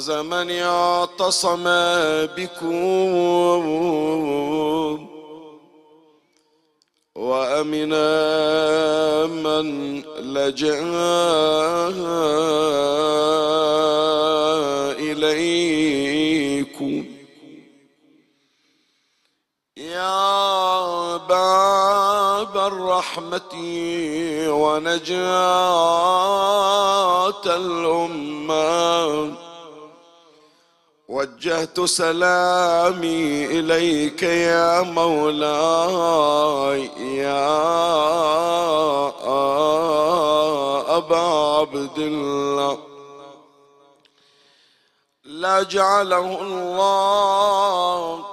فاز من اعتصم بكم. وأمنا من لجأ إليكم. يا باب الرحمة ونجاة الأمة. وجهت سلامي إليك يا مولاي يا أبا عبد الله. لا جعله الله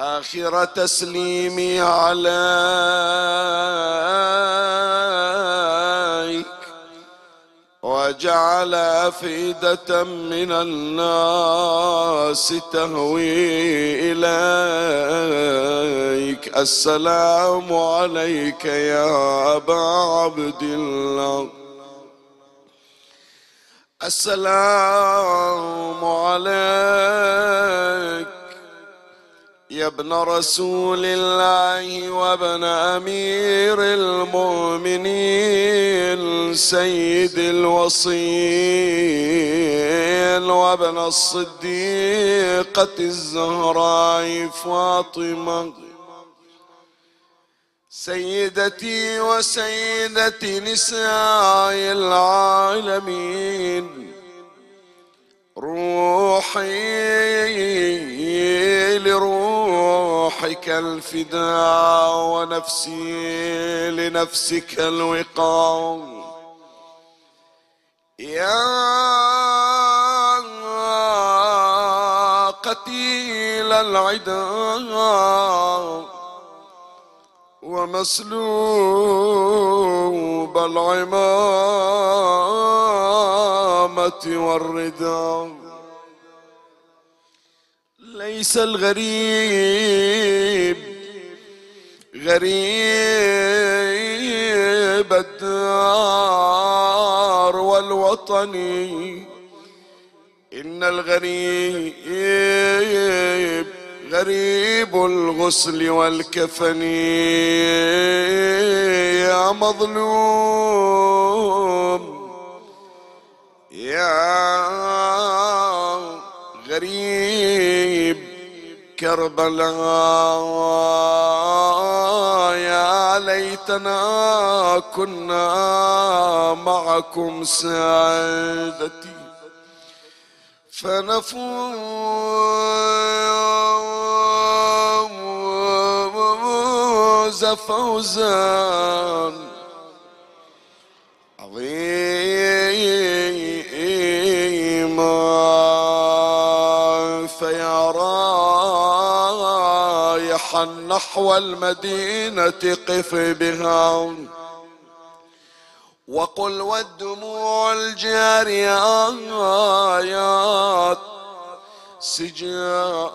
آخر تسليمي عليك وجعل أفئدة من الناس تهوي إليك. السلام عليك يا أبا عبد الله. السلام عليك. يا ابن رسول الله وابن أمير المؤمنين سيد الوصيل وابن الصديقة الزهراء فاطمة سيدتي وسيدة نساء العالمين. روحي لروحك الفداء ونفسي لنفسك الوقاء. يا قتيل العدا ومسلوب العمامة والرداء ليس الغريب غريب الدار والوطن. إن الغريب غريب الغسل والكفن يا مظلوم. يا غريب كربلاء يا ليتنا كنا معكم سعادتي فنفوز فوزا عظيما فيا رايحا نحو المدينة قف بها. وقل والدموع الجاريات سجام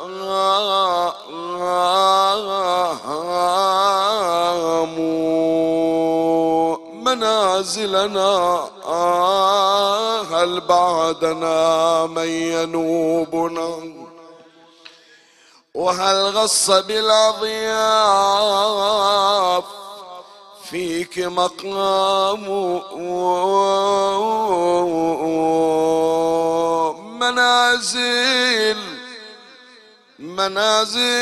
منازلنا هل بعدنا من ينوبنا؟ وهل غص بالاضياف فيك مقام منازل منازل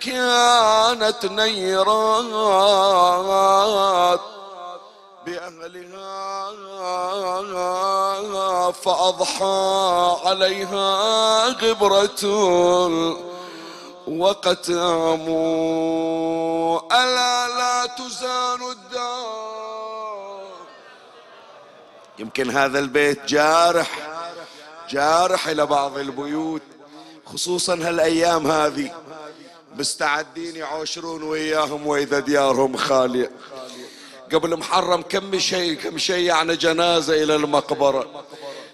كانت نيرات بأهلها فأضحى عليها غبرة وقتام ألا لا تزان الدار. يمكن هذا البيت جارح جارح إلى بعض البيوت خصوصا هالأيام هذه. مستعدين يعاشرون وياهم وإذا ديارهم خالية. قبل محرم كم شيء كم شيء يعني جنازة إلى المقبرة.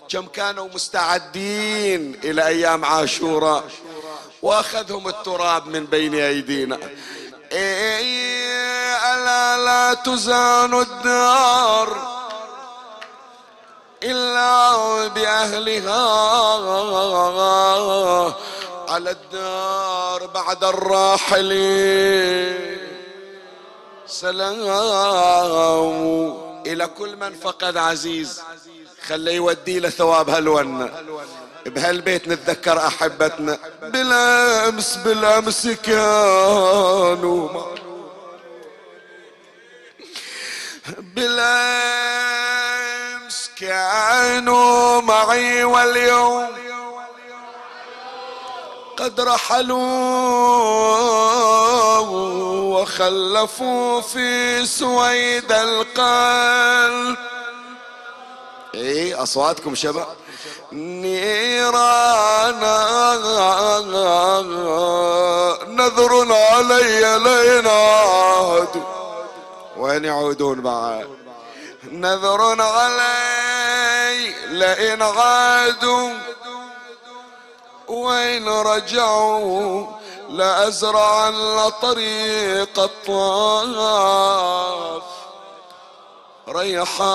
كم كانوا مستعدين إلى أيام عاشوراء. وأخذهم التراب من بين أيدينا. إيه ألا لا تزان الدار إلا بأهلها. على الدار بعد الراحلين. سلام. إلى كل من فقد عزيز. خليه يودي له ثواب هالونه بهالبيت نتذكر أحبتنا بالأمس بالأمس كانوا بالأمس كانوا معي واليوم قد رحلوا وخلفوا في سويد القلب. اي أصواتكم شباب؟ نيرانا نذر علي لين عادوا وين يعودون بعد؟ نذر علي لئن عادوا. وين رجعوا؟ لأزرعن طريق الطواف. ريحانا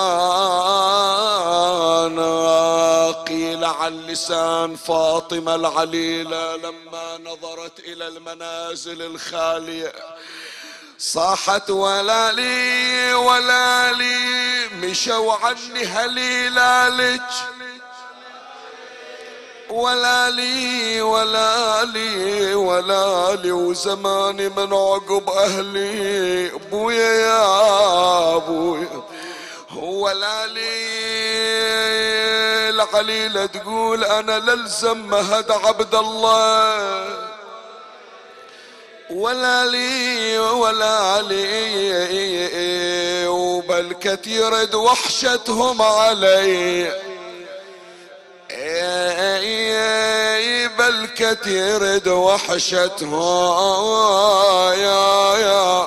قيل عن لسان فاطمة العليلة لما نظرت إلى المنازل الخالية. صاحت ولا لي ولا لي مشوا عني هليلالك ولا لي ولا لي ولا لي وزماني من عقب أهلي. أبويا يا ابويا ولا لي العليلة تقول أنا للزم مهد عبد الله ولا لي ولا لي وبل كثير وحشتهم علي بل كثير وحشتهم يا يا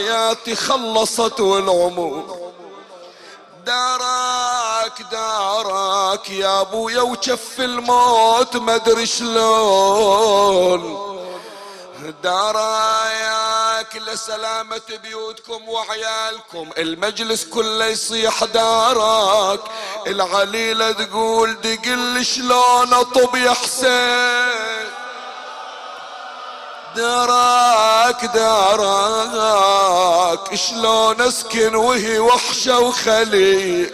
حياتي خلصت والعمر. دارك دارك يا أبويا وشف الموت ما أدري شلون. دراياك لسلامة بيوتكم وعيالكم المجلس كله يصيح دارك العليلة تقول دقل شلون أطب يا حسين؟ دراك دراك شلون اسكن وهي وحشة وخلي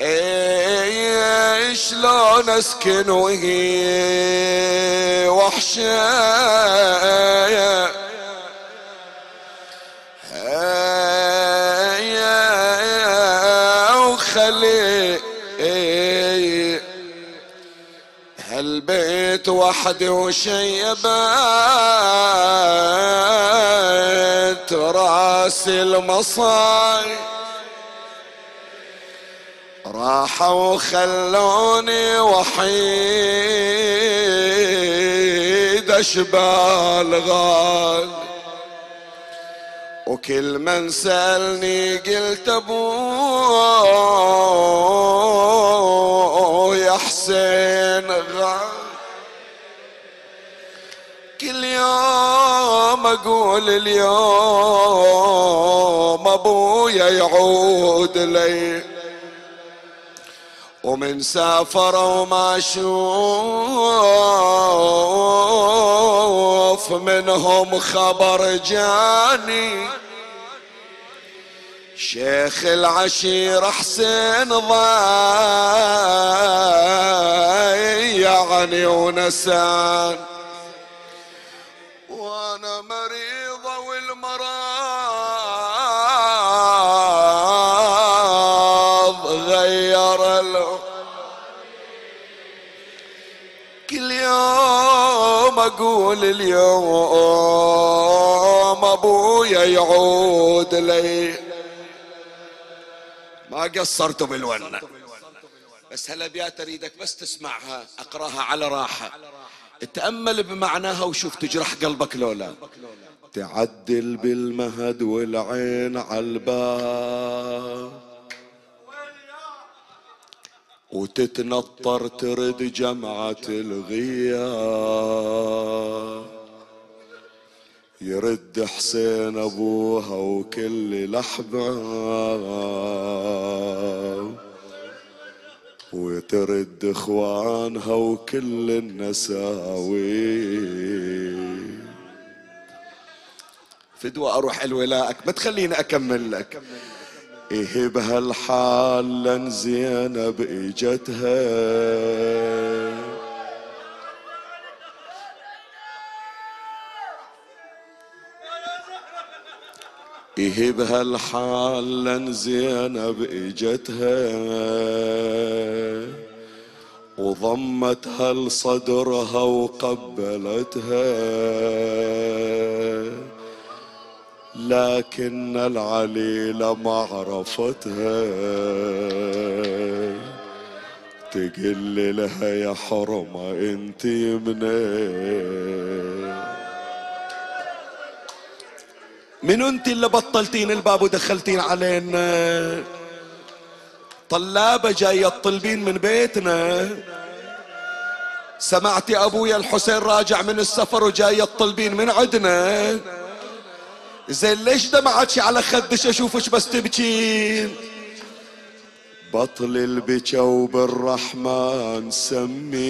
إيه شلون اسكن وهي وحشة؟ البيت وحدي وشيبات راس المصاي. راحوا وخلوني وحيد أشبال غال. وكل من سألني قلت ابو يا حسين غالي كل يوم أقول اليوم أبويا يعود لي. ومن سافر وما أشوف منهم خبر جاني. شيخ العشير حسين ضايعني ونسان كل يوم أقول اليوم أبويا يعود لي. ما قصرتوا بالونة. بس هالابيات أريدك بس تسمعها أقرأها على راحة. تأمل بمعناها وشوف تجرح قلبك لولا. تعدل بالمهد والعين عالباب وتتنطر ترد جمعة الغياب. يرد حسين أبوها وكل لحظة. وترد إخوانها وكل النساوي. فدوى أروح الولاءك ما تخليني اكمل لك إيه بهالحال لن زينب إجتها. إيه بهالحال لن زينب إجتها. وضمتها لصدرها وقبلتها. لكن العليلة ما عرفتها تقل لها يا حرمة انت منين من انت اللي بطلتين الباب ودخلتين علينا؟ طلابة جاية تطلبين من بيتنا. سمعتي أبويا الحسين راجع من السفر وجاية تطلبين من عدنا. زين ليش دمعتش على خدش اشوفش بس تبكين بطل البكا وبالرحمن سمي.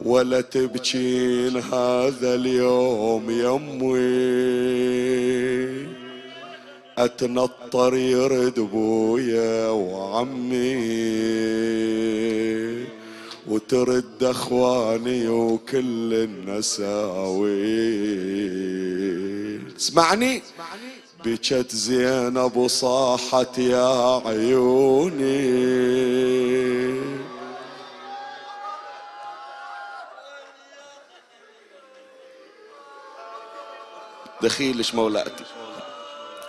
ولا تبكين هذا اليوم يمي أتنطر يرد بويا وعمي. وترد اخواني وكل النساوي. اسمعني. بكت زينب وصاحت يا عيوني. دخيلش مولاتي.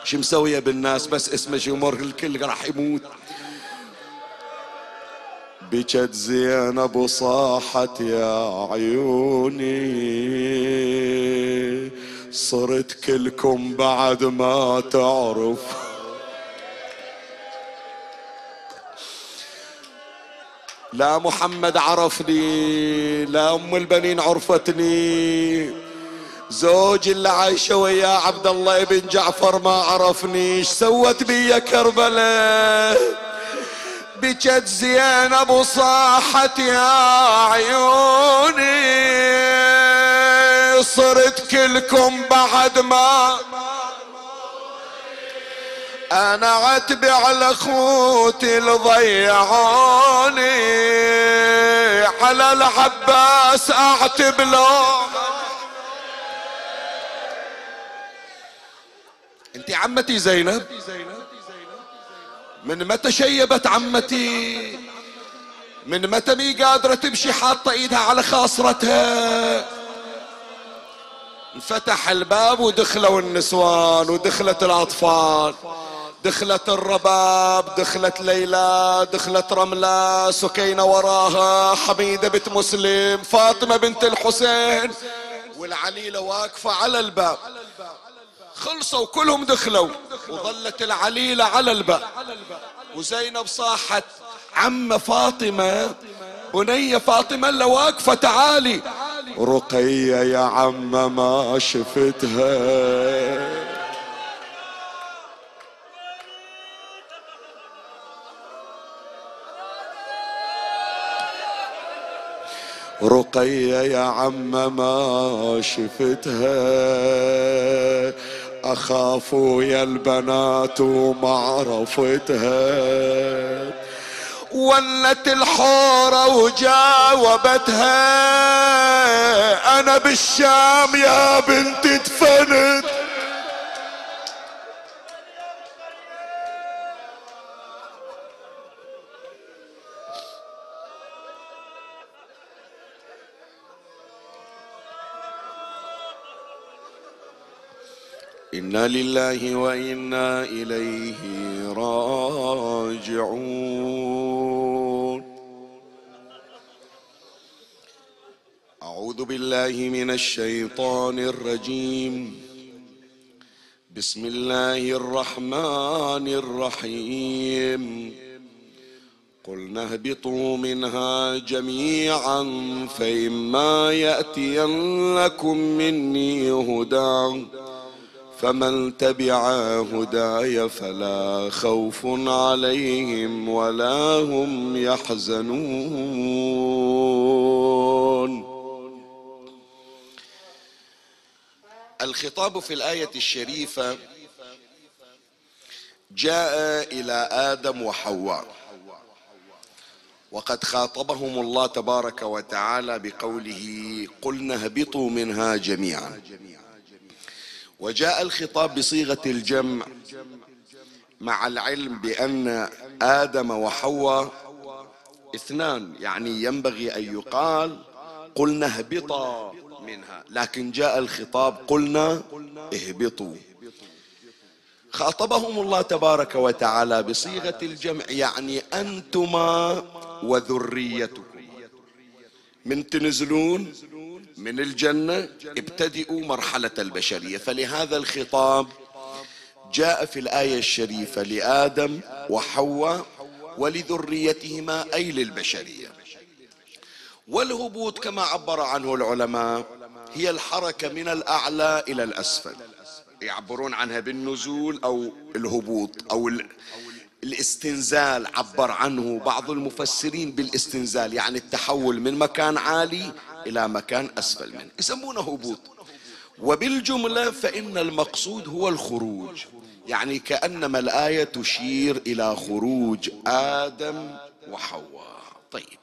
شو مسوية بالناس بس اسمه جمهور الكل راح يموت. بكت زينب وصاحت يا عيوني. صرت كلكم بعد ما تعرف. لا محمد عرفني لا أم البنين عرفتني. زوجي اللي عايشه وياه عبد الله ابن جعفر ما عرفني. سوت بي كربلاء بجت زينب وصاحت يا عيوني. صرت كلكم بعد ما أنا عتبي على اخوتي اللي ضيعوني. على العباس أعتب له انت عمتي زينب؟ من متى شيبت عمتي؟ من متى مي قادرة تمشي حاطة إيدها على خاصرتها؟ انفتح الباب ودخلوا النسوان ودخلت الأطفال. دخلت الرباب دخلت ليلى دخلت رملة سكينة وراها حميدة بنت مسلم فاطمة بنت الحسين والعليلة واقفة على الباب. خلصوا كلهم دخلوا. وظلت العليلة على الباب. وزينب صاحت عم فاطمة. بنية فاطمة اللي واقفة تعالي. رقية يا عم ما شفتها. رقية يا عم ما شفتها. أخاف يا البنات وما عرفتها ولت الحورة وجاوبتها. أنا بالشام يا بنت دفنت إنا لله وإنا إليه راجعون. أعوذ بالله من الشيطان الرجيم. بسم الله الرحمن الرحيم. قلنا اهبطوا منها جميعا فإما يأتينكم مني هدى فمن تبع هداي فلا خوف عليهم ولا هم يحزنون. الخطاب في الآية الشريفة جاء إلى آدم وحواء. وقد خاطبهم الله تبارك وتعالى بقوله قلنا اهبطوا منها جميعا. وجاء الخطاب بصيغة الجمع مع العلم بأن آدم وحواء اثنان يعني ينبغي أن يقال قلنا اهبطا منها لكن جاء الخطاب قلنا اهبطوا. خاطبهم الله تبارك وتعالى بصيغة الجمع يعني أنتما وذريتكم من تنزلون؟ من الجنة ابتدئوا مرحلة البشرية. فلهذا الخطاب جاء في الآية الشريفة لآدم وحواء ولذريتهما أي للبشرية. والهبوط كما عبر عنه العلماء هي الحركة من الأعلى إلى الأسفل. يعبرون عنها بالنزول أو الهبوط أو الاستنزال عبر عنه بعض المفسرين بالاستنزال يعني التحول من مكان عالي إلى مكان أسفل منه. يسمونه هبوط وبالجملة فإن المقصود هو الخروج. يعني كأنما الآية تشير إلى خروج آدم وحواء. طيب.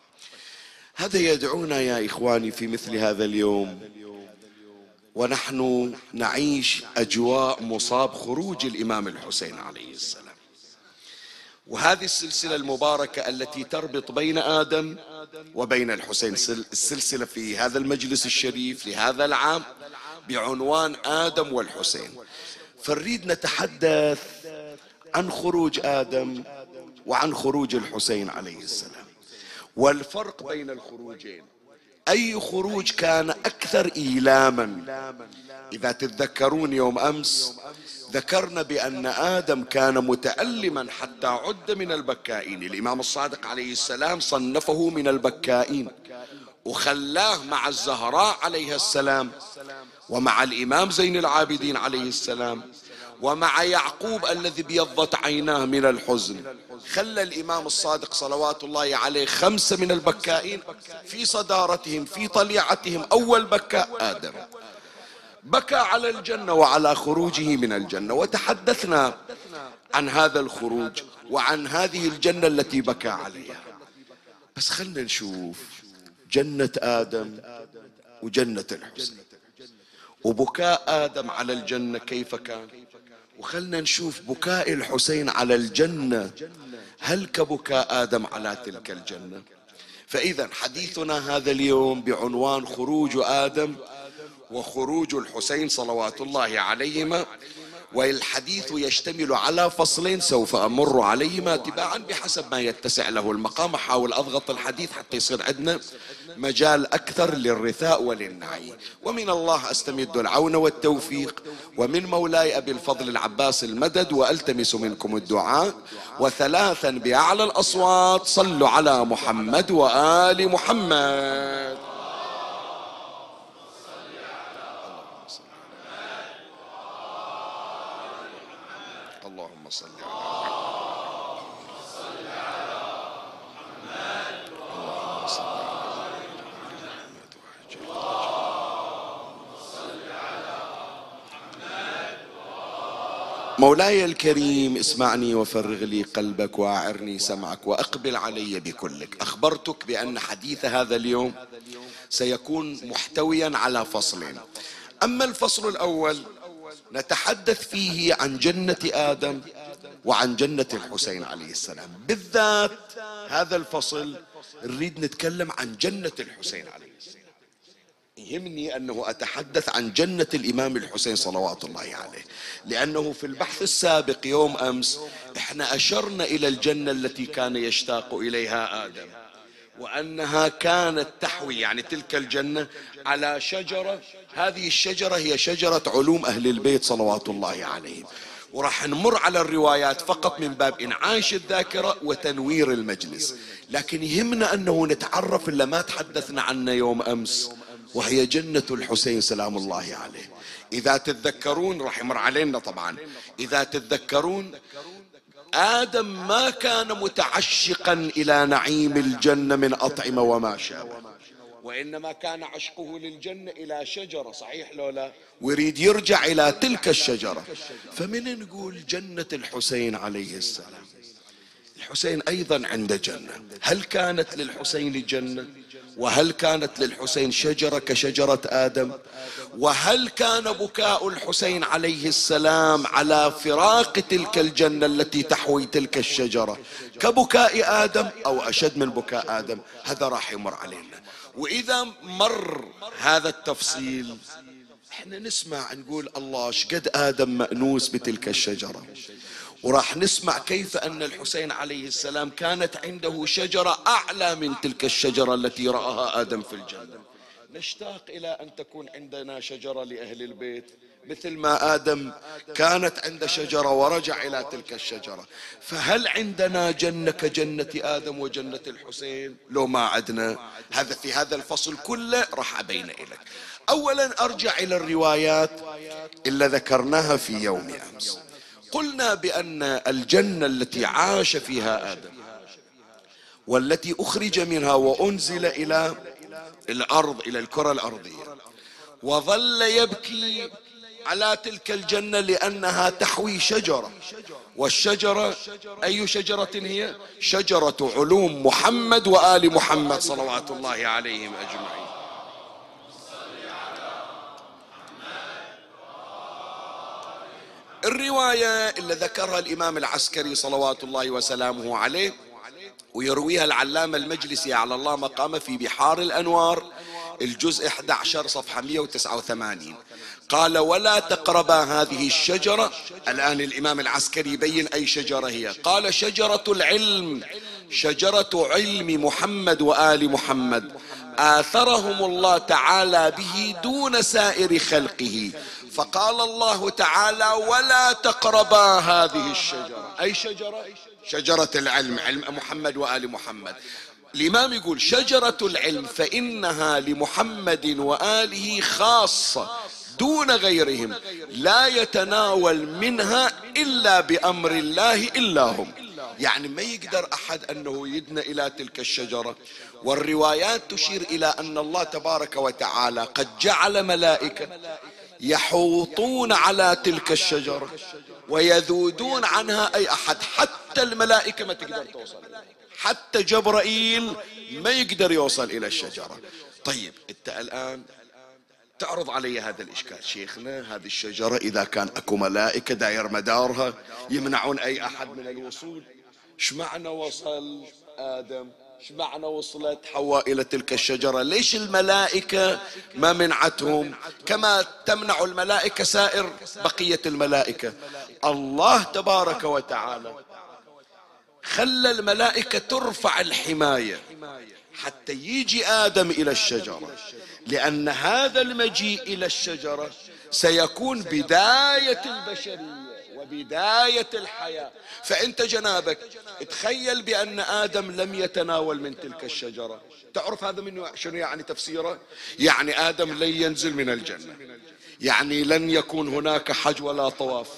هذا يدعونا يا إخواني في مثل هذا اليوم. ونحن نعيش أجواء مصاب خروج الإمام الحسين عليه السلام. وهذه السلسلة المباركة التي تربط بين آدم وبين الحسين السلسلة في هذا المجلس الشريف لهذا العام بعنوان آدم والحسين. فنريد نتحدث عن خروج آدم وعن خروج الحسين عليه السلام. والفرق بين الخروجين أي خروج كان أكثر إيلاما؟ إذا تتذكرون يوم أمس ذكرنا بأن آدم كان متألما حتى عد من البكائين. الإمام الصادق عليه السلام صنفه من البكائين وخلاه مع الزهراء عليها السلام ومع الإمام زين العابدين عليه السلام ومع يعقوب الذي بيضت عيناه من الحزن. خلى الإمام الصادق صلوات الله عليه خمسة من البكائين في صدارتهم في طليعتهم. أول بكاء آدم. بكى على الجنة وعلى خروجه من الجنة. وتحدثنا عن هذا الخروج وعن هذه الجنة التي بكى عليها. بس خلنا نشوف جنة آدم وجنة الحسين وبكاء آدم على الجنة كيف كان؟ وخلنا نشوف بكاء الحسين على الجنة. هل كبكاء آدم على تلك الجنة؟ فإذا حديثنا هذا اليوم بعنوان خروج آدم وخروج الحسين صلوات الله عليهما والحديث يشتمل على فصلين سوف أمر عليهما تباعا بحسب ما يتسع له المقام. أحاول أضغط الحديث حتى يصير عندنا مجال أكثر للرثاء وللنعي. ومن الله أستمد العون والتوفيق ومن مولاي أبي الفضل العباس المدد وألتمس منكم الدعاء. وثلاثا بأعلى الأصوات صلوا على محمد وآل محمد اللهم صل على محمد اللهم صل مولاي الكريم اسمعني وفرغ لي قلبك واعرني سمعك وأقبل علي بكلك. أخبرتك بأن حديث هذا اليوم سيكون محتويا على فصلين أما الفصل الأول نتحدث فيه عن جنة آدم وعن جنة الحسين عليه السلام. بالذات هذا الفصل نريد نتكلم عن جنة الحسين عليه السلام يهمني أنه أتحدث عن جنة الإمام الحسين صلوات الله عليه. لأنه في البحث السابق يوم أمس إحنا أشرنا إلى الجنة التي كان يشتاق إليها آدم. وأنها كانت تحوي يعني تلك الجنة على شجرة. هذه الشجرة هي شجرة علوم أهل البيت صلوات الله عليهم. وراح نمر على الروايات فقط من باب إنعاش الذاكرة وتنوير المجلس. لكن يهمنا أنه نتعرف إلا ما تحدثنا عنه يوم أمس. وهي جنة الحسين سلام الله عليه. إذا تتذكرون راح يمر علينا طبعا. إذا تتذكرون آدم ما كان متعشقا إلى نعيم الجنة من أطعمة وما شابه. وإنما كان عشقه للجنة إلى شجرة صحيح لو لا؟ ويريد يرجع إلى تلك الشجرة. فمن نقول جنة الحسين عليه السلام؟ الحسين أيضا عنده جنة. هل كانت للحسين جنة؟ وهل كانت للحسين شجرة كشجرة آدم؟ وهل كان بكاء الحسين عليه السلام على فراق تلك الجنة التي تحوي تلك الشجرة؟ كبكاء آدم أو أشد من بكاء آدم؟ هذا راح يمر علينا. وإذا مر هذا التفصيل إحنا نسمع نقول الله شقد آدم مأنوس بتلك الشجرة؟ وراح نسمع كيف أن الحسين عليه السلام كانت عنده شجرة أعلى من تلك الشجرة التي رآها آدم في الجنة. نشتاق إلى أن تكون عندنا شجرة لأهل البيت. مثل ما آدم كانت عند شجرة ورجع إلى تلك الشجرة. فهل عندنا جنة كجنة آدم وجنة الحسين؟ لو ما عدنا. هذا في هذا الفصل كله راح أبين لك أولا أرجع إلى الروايات اللي ذكرناها في يوم أمس. قلنا بأن الجنة التي عاش فيها آدم والتي أخرج منها وأنزل إلى الأرض إلى الكرة الأرضية وظل يبكي على تلك الجنة لأنها تحوي شجرة. والشجرة أي شجرة هي؟ شجرة علوم محمد وآل محمد صلوات الله عليهم أجمعين. الرواية اللي ذكرها الإمام العسكري صلوات الله وسلامه عليه ويرويها العلامة المجلسي على الله مقامه في بحار الأنوار الجزء 11 صفحة 189 قال ولا تقربا هذه الشجرة. الآن الإمام العسكري يبين أي شجرة هي. قال شجرة العلم شجرة علم محمد وآل محمد. آثرهم الله تعالى به دون سائر خلقه. فقال الله تعالى ولا تقربا هذه الشجرة. أي شجرة؟ شجرة العلم علم محمد وآل محمد. الإمام يقول شجرة العلم فإنها لمحمد وآله خاصة دون غيرهم لا يتناول منها إلا بأمر الله إلا هم. يعني ما يقدر أحد أنه يدنى إلى تلك الشجرة. والروايات تشير إلى أن الله تبارك وتعالى قد جعل ملائكة يحوطون على تلك الشجرة ويذودون عنها أي أحد حتى الملائكة ما تقدر توصل حتى جبرائيل ما يقدر يوصل إلى الشجرة. طيب أنت الآن تعرض علي هذا الإشكال. شيخنا هذه الشجرة إذا كان أكو ملائكة داير مدارها يمنعون أي أحد من الوصول. إيش معنى وصل آدم؟ إيش معنى وصلت حواء إلى تلك الشجرة. ليش الملائكة ما منعتهم؟ كما تمنع الملائكة سائر بقية الملائكة. الله تبارك وتعالى خلى الملائكة ترفع الحماية حتى يجي آدم إلى الشجرة لأن هذا المجيء إلى الشجرة سيكون بداية البشرية. وبداية الحياة. فأنت جنابك تخيل بأن آدم لم يتناول من تلك الشجرة. تعرف هذا من شنو يعني تفسيره؟ يعني آدم لن ينزل من الجنة. يعني لن يكون هناك حج ولا طواف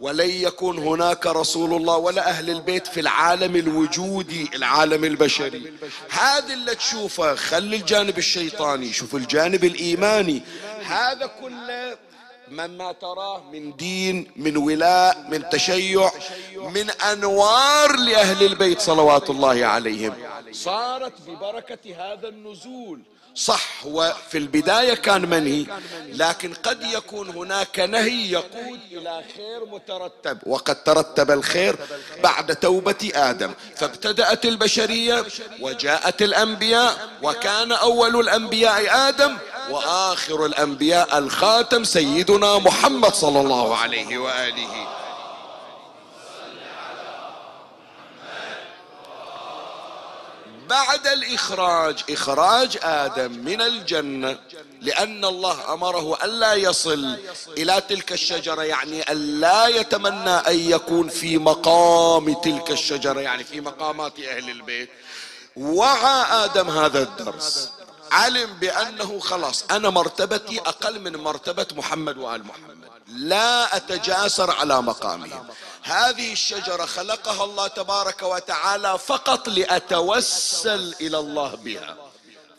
ولن يكون هناك رسول الله ولا أهل البيت في العالم الوجودي العالم البشري. هذا اللي تشوفه خلي الجانب الشيطاني شوف الجانب الإيماني. هذا كله مما تراه من دين من ولاء من تشيع من أنوار لأهل البيت صلوات الله عليهم. صارت ببركة هذا النزول صح وفي البداية كان منهي لكن قد يكون هناك نهي يقود إلى خير مترتب. وقد ترتب الخير بعد توبة آدم فابتدأت البشرية وجاءت الأنبياء وكان أول الأنبياء آدم وآخر الأنبياء الخاتم سيدنا محمد صلى الله عليه وآله. بعد الإخراج. إخراج آدم من الجنة لأن الله أمره ألا يصل إلى تلك الشجرة يعني ألا يتمنى أن يكون في مقام تلك الشجرة يعني في مقامات أهل البيت. وعى آدم هذا الدرس. علم بأنه خلاص أنا مرتبتي أقل من مرتبة محمد وآل محمد. لا أتجاسر على مقامهم هذه الشجرة خلقها الله تبارك وتعالى فقط لأتوسل إلى الله بها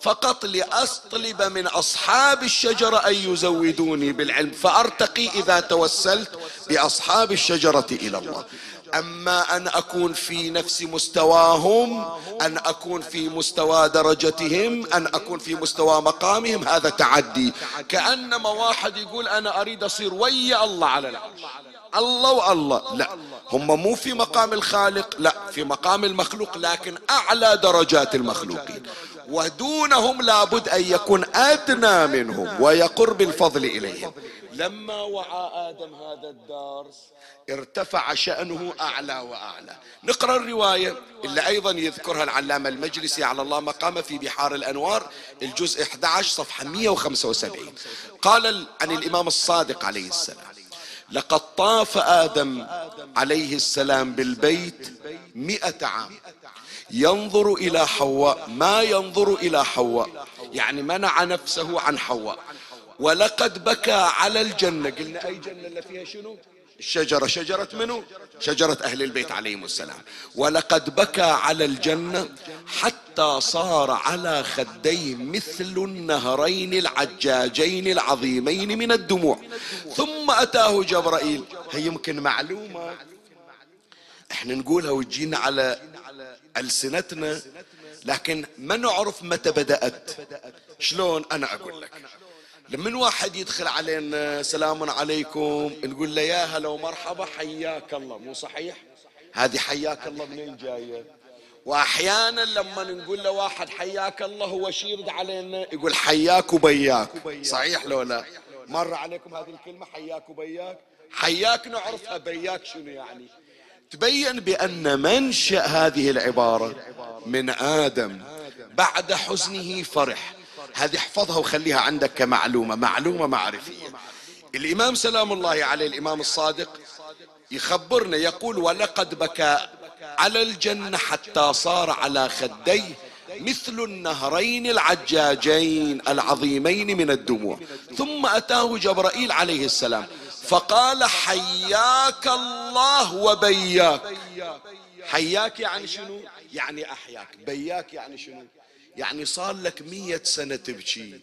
فقط لأطلب من أصحاب الشجرة أن يزودوني بالعلم فأرتقي إذا توسلت بأصحاب الشجرة إلى الله. أما أن أكون في نفس مستواهم أن أكون في مستوى درجتهم أن أكون في مستوى مقامهم هذا تعدي. كأنما واحد يقول أنا أريد أصير ويا الله على العرش. الله والله. لا. هم مو في مقام الخالق لا. في مقام المخلوق لكن أعلى درجات المخلوقين. ودونهم لابد أن يكون أدنى منهم ويقر بالفضل إليهم. لما وعى آدم هذا الدرس ارتفع شأنه أعلى وأعلى. نقرأ الرواية اللي أيضا يذكرها العلامة المجلسي على الله مقام في بحار الأنوار الجزء 11 صفحة 175 قال عن الإمام الصادق عليه السلام لقد طاف آدم عليه السلام بالبيت مئة عام. ينظر إلى حواء. ما ينظر إلى حواء؟ يعني منع نفسه عن حواء. ولقد بكى على الجنة. قلنا أي جنة اللي فيها شنو؟ الشجرة شجرة منو؟ شجرة أهل البيت عليهم السلام. ولقد بكى على الجنة حتى صار على خديه مثل النهرين العجاجين العظيمين من الدموع. ثم أتاه جبرائيل. هي يمكن معلومة؟ إحنا نقولها وتجينا على ألسنتنا لكن ما نعرف متى بدأت؟ شلون؟ أنا أقول لك. لما واحد يدخل علينا سلام عليكم. نقول له يا هلا ومرحبا حياك الله. مو صحيح؟ هذه حياك الله منين جاية؟ وأحيانا لما نقول له واحد حياك الله هو يرد علينا؟ يقول حياك وبياك. صحيح لو لا؟ مر عليكم هذه الكلمة حياك وبياك؟ حياك نعرفها بياك شنو يعني؟ تبين بأن منشأ هذه العبارة من آدم بعد حزنه فرح. هذه احفظها وخليها عندك كمعلومة معلومة معرفية. الإمام سلام الله عليه الإمام الصادق يخبرنا يقول ولقد بكى على الجنة حتى صار على خديه مثل النهرين العجاجين العظيمين من الدموع. ثم أتاه جبرائيل عليه السلام فقال حياك الله وبياك. حياك يعني شنو؟ يعني أحياك. بياك يعني شنو؟ يعني صار لك مية سنة تبكي.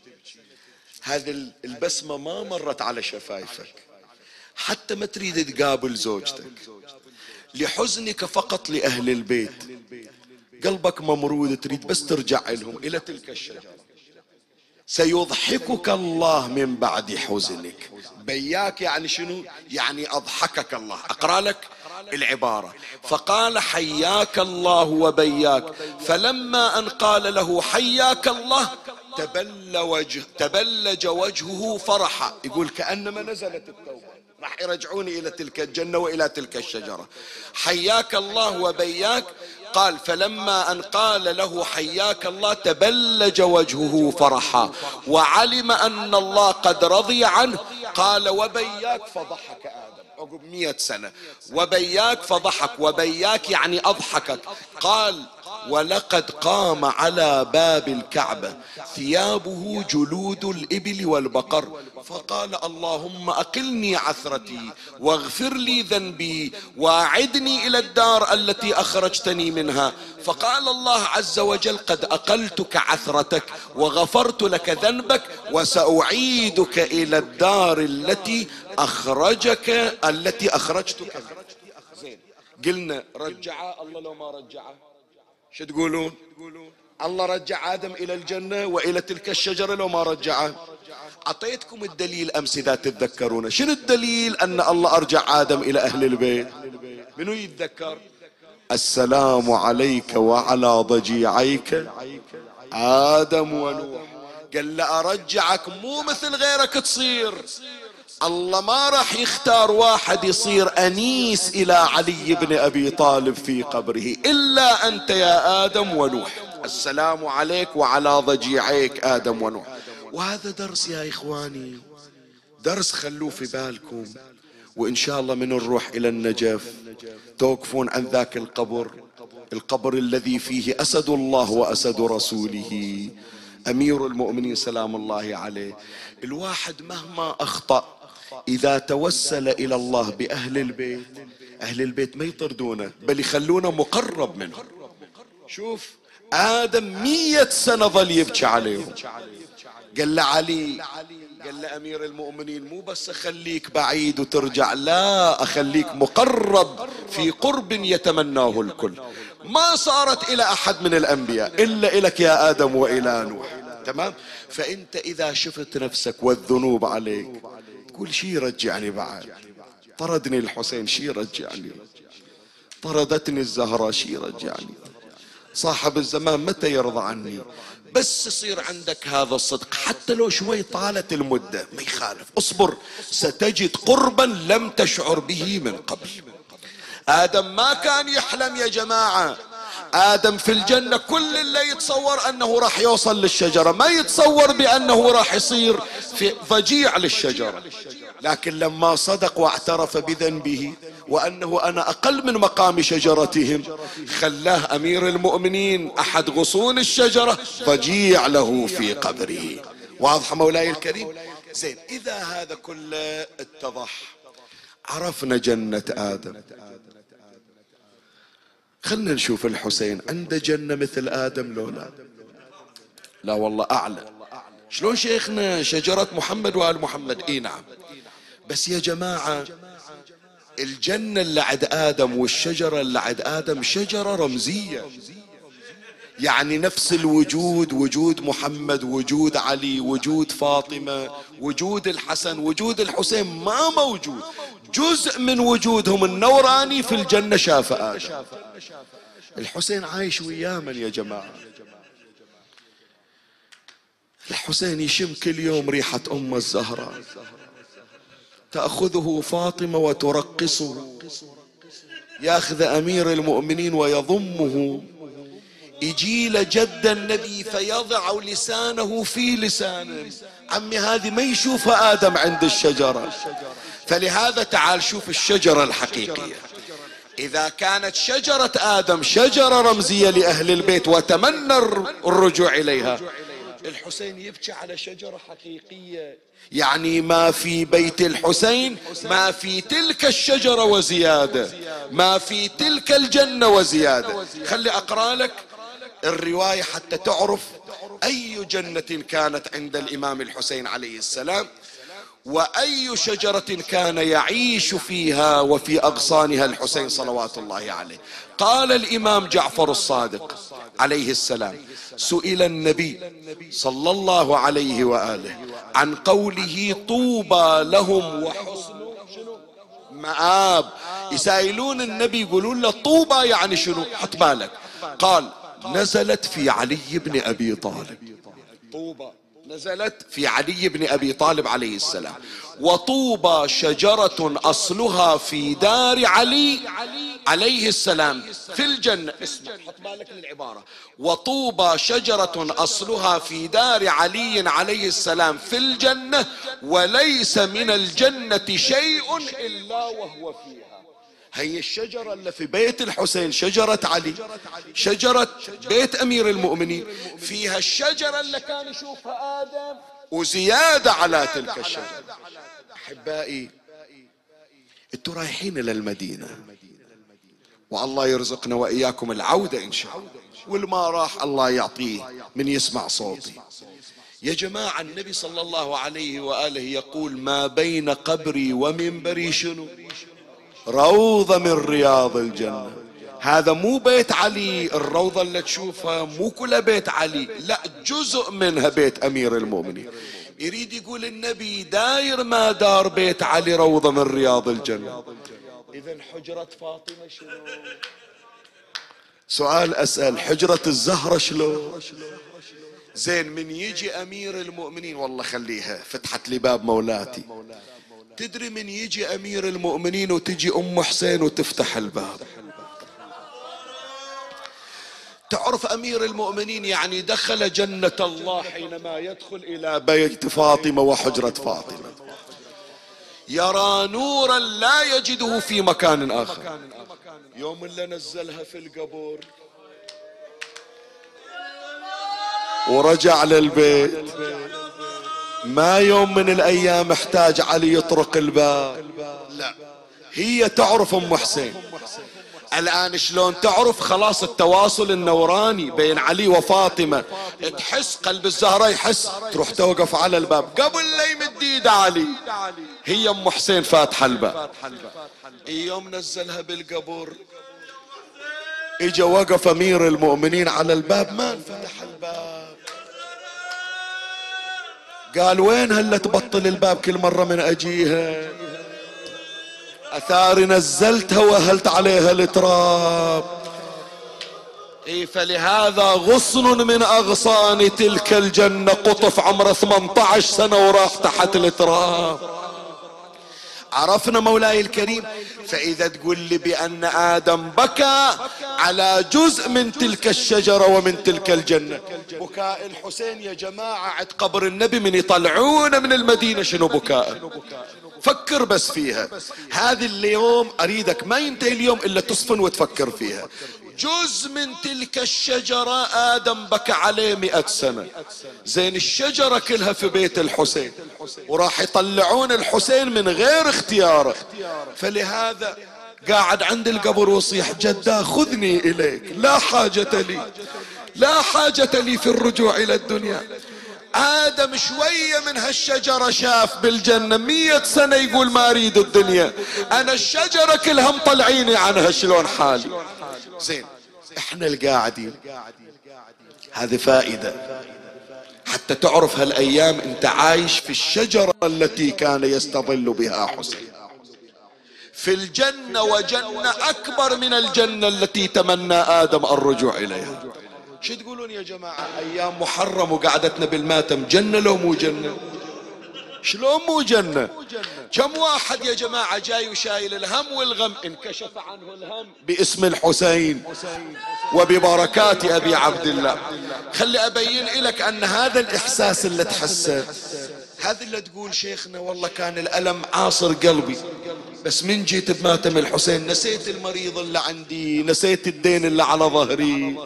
هذه البسمة ما مرت على شفايفك. حتى ما تريد تقابل زوجتك. لحزنك فقط لأهل البيت. قلبك ممرود تريد بس ترجع لهم إلى تلك الشجرة. سيضحكك الله من بعد حزنك. بياك يعني شنو؟ يعني أضحكك الله. أقرأ لك العبارة. فقال حياك الله وبياك. فلما أن قال له حياك الله تبل وجه تبلج وجهه فرحا. يقول كأنما نزلت التوبة. راح يرجعوني إلى تلك الجنة وإلى تلك الشجرة. حياك الله وبياك. قال فلما أن قال له حياك الله تبلج وجهه فرحا. وعلم أن الله قد رضي عنه. قال وبياك فضحك آدم. عقب مئة سنة. وبياك فضحك وبياك يعني أضحكك. قال ولقد قام على باب الكعبة. ثيابه جلود الإبل والبقر. فقال اللهم أقلني عثرتي واغفر لي ذنبي واعدني إلى الدار التي أخرجتني منها. فقال الله عز وجل قد أقلتك عثرتك وغفرت لك ذنبك وسأعيدك إلى الدار التي أخرجك التي أخرجتك. زين. قلنا رجع الله لو ما رجعه شو تقولون؟ الله رجع آدم إلى الجنة وإلى تلك الشجرة لو ما رجعه. أعطيتكم الدليل أمس إذا تتذكرون شنو الدليل أن الله أرجع آدم إلى أهل البيت؟ منو يتذكر؟ السلام عليك وعلى ضجيعيك. آدم ونوح. قال له أرجعك مو مثل غيرك تصير. الله ما راح يختار واحد يصير أنيس إلى علي بن أبي طالب في قبره إلا أنت يا آدم ونوح. السلام عليك وعلى ضجيعيك آدم ونوح. وهذا درس يا إخواني درس خلوه في بالكم وإن شاء الله من نروح إلى النجف. توقفون عن ذاك القبر القبر الذي فيه أسد الله وأسد رسوله. أمير المؤمنين سلام الله عليه. الواحد مهما أخطأ إذا توسل إلى الله بأهل البيت أهل البيت ما يطردونه بل يخلونه مقرب منه. شوف آدم مية سنة ظل يبكي عليهم. قال له علي قال له أمير المؤمنين مو بس أخليك بعيد وترجع لا أخليك مقرب في قرب يتمناه الكل. ما صارت إلى أحد من الأنبياء إلا إلك يا آدم وإلى نوح. تمام؟ فأنت إذا شفت نفسك والذنوب عليك تقول شي يرجعني بعد. طردني الحسين شي يرجعني. طردتني الزهراء شي يرجعني. صاحب الزمان متى يرضى عني؟ بس يصير عندك هذا الصدق. حتى لو شوي طالت المدة ما يخالف. اصبر ستجد قربا لم تشعر به من قبل. آدم ما كان يحلم يا جماعة. آدم في الجنة كل اللي يتصور أنه راح يوصل للشجرة ما يتصور بأنه راح يصير في ضجيع للشجرة. لكن لما صدق واعترف بذنبه وأنه أنا أقل من مقام شجرتهم خلاه أمير المؤمنين أحد غصون الشجرة ضجيع له في قبره. واضح مولاي الكريم؟ زين إذا هذا كله اتضح عرفنا جنة آدم. خلنا نشوف الحسين عنده جنة مثل آدم لو لا لا والله أعلى شلون شيخنا شجرة محمد وآل محمد؟ إي نعم. بس يا جماعة الجنة اللي عند آدم والشجرة اللي عند آدم شجرة رمزية. يعني نفس الوجود وجود محمد وجود علي وجود فاطمة وجود الحسن وجود الحسين ما موجود. جزء من وجودهم النوراني في الجنة شاف الحسين عايش ويا من يا جماعة. الحسين يشم كل يوم ريحة أمه الزهراء. تأخذه فاطمة وترقصه ياخذ أمير المؤمنين ويضمه. يجي جد النبي فيضع لسانه في لسانه. عمي هذه ما يشوفها آدم عند الشجرة. فلهذا تعال شوف الشجرة الحقيقية. إذا كانت شجرة آدم شجرة رمزية لأهل البيت وتمنى الرجوع إليها. الحسين يبكي على شجرة حقيقية. يعني ما في بيت الحسين ما في تلك الشجرة وزيادة. ما في تلك الجنة وزيادة. خلي أقرأ لك الرواية حتى تعرف أي جنة كانت عند الإمام الحسين عليه السلام. وأي شجرة كان يعيش فيها وفي أغصانها الحسين صلوات الله عليه. قال الإمام جعفر الصادق عليه السلام سئل النبي صلى الله عليه وآله عن قوله طوبى لهم وحسن مآب. يسائلون النبي يقولون له طوبى يعني شنو؟ حط بالك. قال نزلت في علي بن أبي طالب. طوبى. نزلت في علي بن أبي طالب عليه السلام. وطوبى شجرة أصلها في دار علي عليه السلام في الجنة. اسمع حط بالك للعبارة وطوبى شجرة أصلها في دار علي عليه السلام في الجنة وليس من الجنة شيء إلا وهو فيها. هي الشجرة اللي في بيت الحسين شجرة علي. شجرة بيت أمير المؤمنين. فيها الشجرة اللي كان يشوفها آدم وزيادة على تلك الشجرة. أحبائي أنتوا رايحين إلى المدينة. والله يرزقنا وإياكم العودة إن شاء الله. والما راح الله يعطيه من يسمع صوتي. يا جماعة النبي صلى الله عليه وآله يقول ما بين قبري ومنبري شنو؟ روضة من رياض الجنة. هذا مو بيت علي الروضة اللي تشوفها مو كلها بيت علي لا جزء منها بيت أمير المؤمنين. يريد يقول النبي داير ما دار بيت علي روضة من رياض الجنة. إذا حجرة فاطمة شنو؟ سؤال أسأل حجرة الزهرة شلون زين من يجي أمير المؤمنين والله خليها فتحت لي باب مولاتي. تدري من يجي أمير المؤمنين وتجي أم حسين وتفتح الباب؟ تعرف أمير المؤمنين يعني دخل جنة الله حينما يدخل إلى بيت فاطمة وحجرة فاطمة. يرى نورا لا يجده في مكان آخر. يوم اللي نزلها في القبور. ورجع للبيت. ما يوم من الأيام احتاج علي يطرق الباب. لا هي تعرف أم حسين. الآن شلون تعرف؟ خلاص التواصل النوراني بين علي وفاطمة. تحس قلب الزهرة يحس. تروح توقف على الباب. قبل لا يمد ايده علي. هي أم حسين فاتحة الباب. يوم نزلها بالقبر إجا وقف أمير المؤمنين على الباب. ما انفتح الباب. قال وين هلا تبطل الباب كل مرة من أجيها؟ أثاري نزلتها وأهلت عليها التراب. إي فلهذا غصن من أغصان تلك الجنة قطف عمره 18 سنة وراح تحت التراب. عرفنا مولاي الكريم فإذا تقول لي بأن آدم بكى على جزء من تلك الشجرة ومن تلك الجنة. بكاء الحسين يا جماعة عند قبر النبي من يطلعون من المدينة شنو بكاء؟ فكر بس فيها. هذه اليوم أريدك ما ينتهي اليوم إلا تصفن وتفكر فيها. جزء من تلك الشجرة آدم بكى عليه مئة سنة. زين الشجرة كلها في بيت الحسين وراح يطلعون الحسين من غير اختياره فلهذا قاعد عند القبر وصيح جدا خذني إليك لا حاجة لي لا حاجة لي في الرجوع إلى الدنيا. آدم شوية من هالشجرة شاف بالجنة مية سنة يقول ما أريد الدنيا. أنا الشجرة كلها مطلعيني عنها شلون حالي؟ زين إحنا القاعدين. هذه فائدة. حتى تعرف هالأيام أنت عايش في الشجرة التي كان يستظل بها حسين. في الجنة وجنة أكبر من الجنة التي تمنى آدم الرجوع إليها. شو تقولون يا جماعة؟ أيام محرم وقعدتنا بالماتم جنة لو مو جنة؟ شلون مو جنة؟ كم واحد يا جماعة جاي وشايل الهم والغم؟ انكشف عنه الهم باسم الحسين وببركات أبي عبد الله. خلي أبين لك أن هذا الإحساس اللي تحسه. هذا اللي تقول شيخنا والله كان الألم عاصر قلبي. بس من جيت بماتم الحسين نسيت المريض اللي عندي نسيت الدين اللي على ظهري.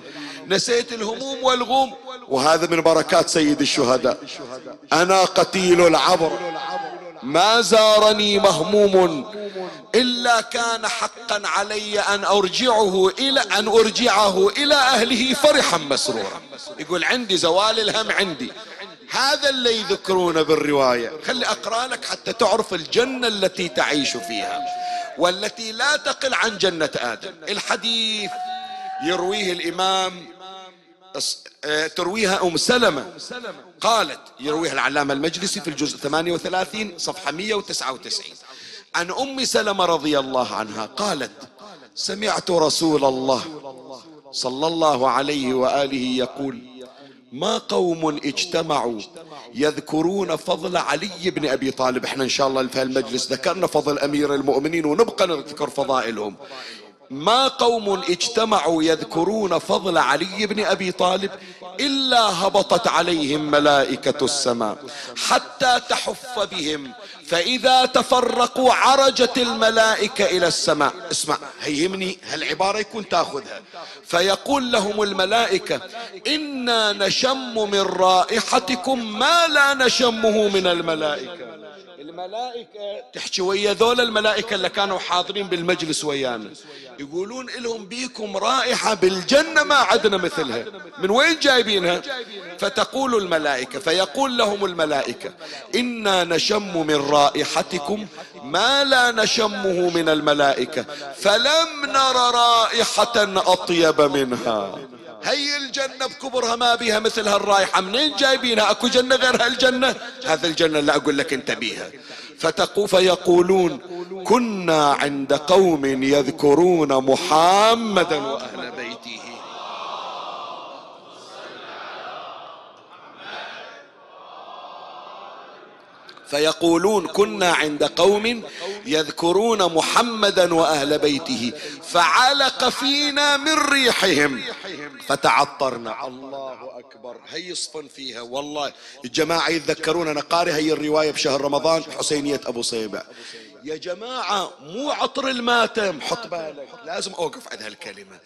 نسيت الهموم والغم. وهذا من بركات سيد الشهداء. أنا قتيل العبر. ما زارني مهموم إلا كان حقا علي أن أرجعه إلى أن أرجعه إلى أهله فرحا مسرورا. يقول عندي زوال الهم عندي. هذا اللي يذكرونه بالرواية. خلي أقرأ لك حتى تعرف الجنة التي تعيش فيها والتي لا تقل عن جنة آدم. الحديث يرويه الإمام ترويها أم سلمة. قالت يرويها العلامة المجلسي في الجزء 38 صفحة 199 عن أم سلمة رضي الله عنها قالت سمعت رسول الله صلى الله عليه وآله يقول ما قوم اجتمعوا يذكرون فضل علي بن أبي طالب. إحنا إن شاء الله في المجلس ذكرنا فضل أمير المؤمنين ونبقى نذكر فضائلهم. ما قوم اجتمعوا يذكرون فضل علي بن أبي طالب إلا هبطت عليهم ملائكة السماء حتى تحف بهم فإذا تفرقوا عرجت الملائكة إلى السماء. اسمع هيمني هالعبارة يكون تاخذها. فيقول لهم الملائكة إنا نشم من رائحتكم ما لا نشمه من الملائكة. الملائكة. تحكي ويا ذول الملائكة اللي كانوا حاضرين بالمجلس ويانا. يقولون لهم بيكم رائحة بالجنة ما عدنا مثلها. من وين جايبينها؟ فتقول الملائكة فيقول لهم الملائكة إنا نشم من رائحتكم ما لا نشمه من الملائكة فلم نر رائحة أطيب منها. هي الجنة بكبرها ما بيها مثل هالرايحة منين جايبينها؟ أكو جنة غير هالجنة؟ هذا الجنة اللي أقول لك أنت بيها. فتقو فيقولون كنا عند قوم يذكرون محمدا وأهل بيته. فيقولون كنا عند قوم يذكرون محمدا وأهل بيته فعلق فينا من ريحهم. فتعطرنا. الله أكبر. هي يصفن فيها. والله. الجماعة يتذكرون أنا قاري هي الرواية بشهر رمضان حسينية أبو صيبة. يا جماعة مو عطر الماتم. حط بالك. لازم أوقف عند هالكلمة.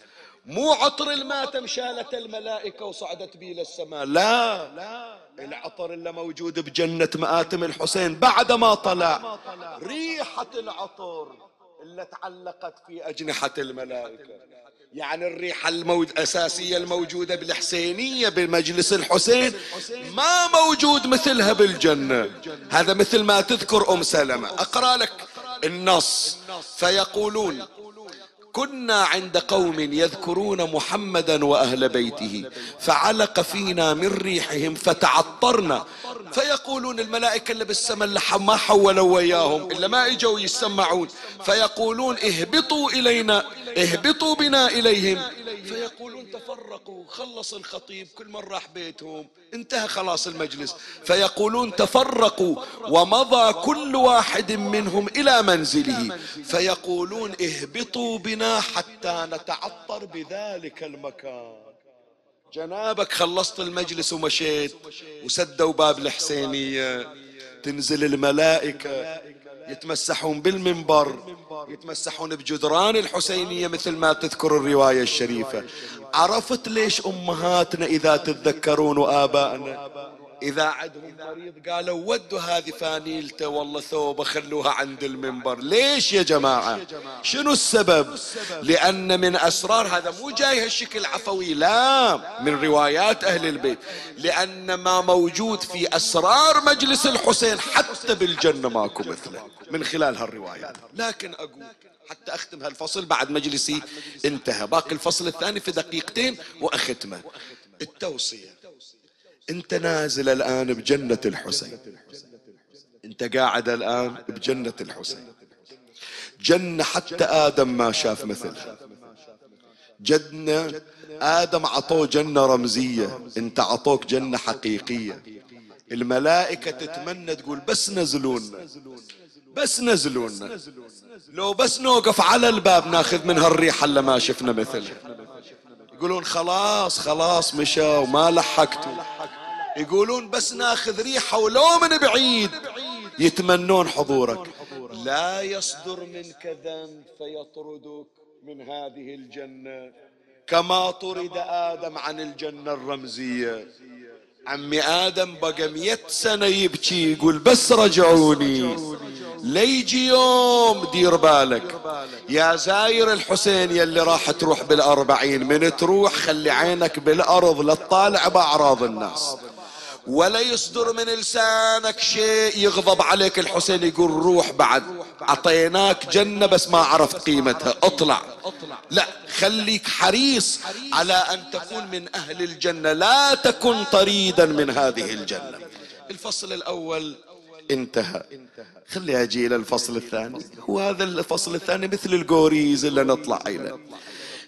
مو عطر الماتم شالت الملائكة وصعدت به للسماء. لا لا. العطر اللي موجود بجنة مآتم الحسين. بعد ما طلع ريحة العطر اللي تعلقت في أجنحة الملائكة. يعني الريحة الموجود أساسية الموجودة بالحسينية بمجلس الحسين ما موجود مثلها بالجنة. هذا مثل ما تذكر أم سلمة. أقرأ لك النص. فيقولون كنا عند قوم يذكرون محمدا وأهل بيته فعلق فينا من ريحهم فتعطرنا. فيقولون الملائكة اللي بالسماء ما حولوا وياهم إلا ما إجوا يسمعون. فيقولون اهبطوا إلينا اهبطوا بنا إليهم. فيقولون تفرقوا خلص الخطيب كل من راح بيتهم. انتهى خلاص المجلس. فيقولون تفرقوا ومضى كل واحد منهم إلى منزله. فيقولون اهبطوا بنا حتى نتعطر بذلك المكان. جنابك خلصت المجلس ومشيت. وسدوا باب الحسينية. تنزل الملائكة. يتمسحون بالمنبر يتمسحون بجدران الحسينية مثل ما تذكر الرواية الشريفة. عرفت ليش أمهاتنا إذا تتذكرون وآبائنا؟ إذا عندهم مريض قالوا ودوا هذه فانيلته والله ثوبه خلوها عند المنبر. ليش يا جماعة؟ شنو السبب؟ لأن من أسرار هذا مو جاي هالشكل عفوي لا من روايات أهل البيت. لأن ما موجود في أسرار مجلس الحسين حتى بالجنة ماكو مثله من خلال هالروايات لكن أقول حتى أختم هالفصل بعد مجلسي انتهى. باقي الفصل الثاني في دقيقتين وأختمه. التوصية. انت نازل الآن بجنة الحسين. انت قاعد الآن بجنة الحسين. جنة حتى آدم ما شاف مثلها. جنة آدم عطوه جنة رمزية انت عطوك جنة حقيقية. الملائكة تتمنى تقول بس نزلونا بس نزلونا. لو بس نوقف على الباب ناخذ من هالريحة اللي ما شفنا مثلها. يقولون خلاص خلاص مشى وما لحقتوا. يقولون بس ناخذ ريحة ولو من بعيد يتمنون حضورك. لا يصدر منك ذنب فيطردك من هذه الجنة. كما طرد آدم عن الجنة الرمزية. عمي آدم بقى مئة سنة يبكي يقول بس رجعوني. ليجي يوم دير بالك. يا زاير الحسين يلي راح تروح بالأربعين من تروح خلي عينك بالأرض لا تطالع بأعراض الناس. ولا يصدر من لسانك شيء يغضب عليك. الحسين يقول روح بعد أعطيناك جنة بس ما عرفت قيمتها. اطلع. لا خليك حريص على أن تكون من أهل الجنة. لا تكن طريدا من هذه الجنة. الفصل الأول انتهى. خلي أجي إلى الفصل الثاني. هو هذا الفصل الثاني مثل القوريز اللي نطلع إليه.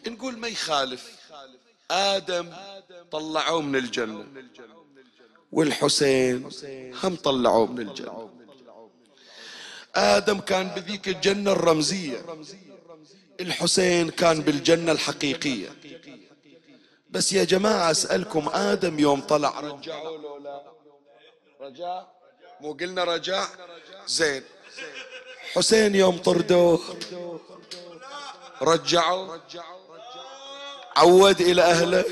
نقول ما يخالف؟ آدم طلعوه من الجنة. والحسين هم طلعوه من الجنة. آدم كان بذيك الجنة الرمزية. الحسين كان بالجنة الحقيقية. بس يا جماعة أسألكم آدم يوم طلع رجعوا رجع؟ مو قلنا رجع؟ زين. حسين يوم طردوه. رجعوا؟ عود إلى أهله.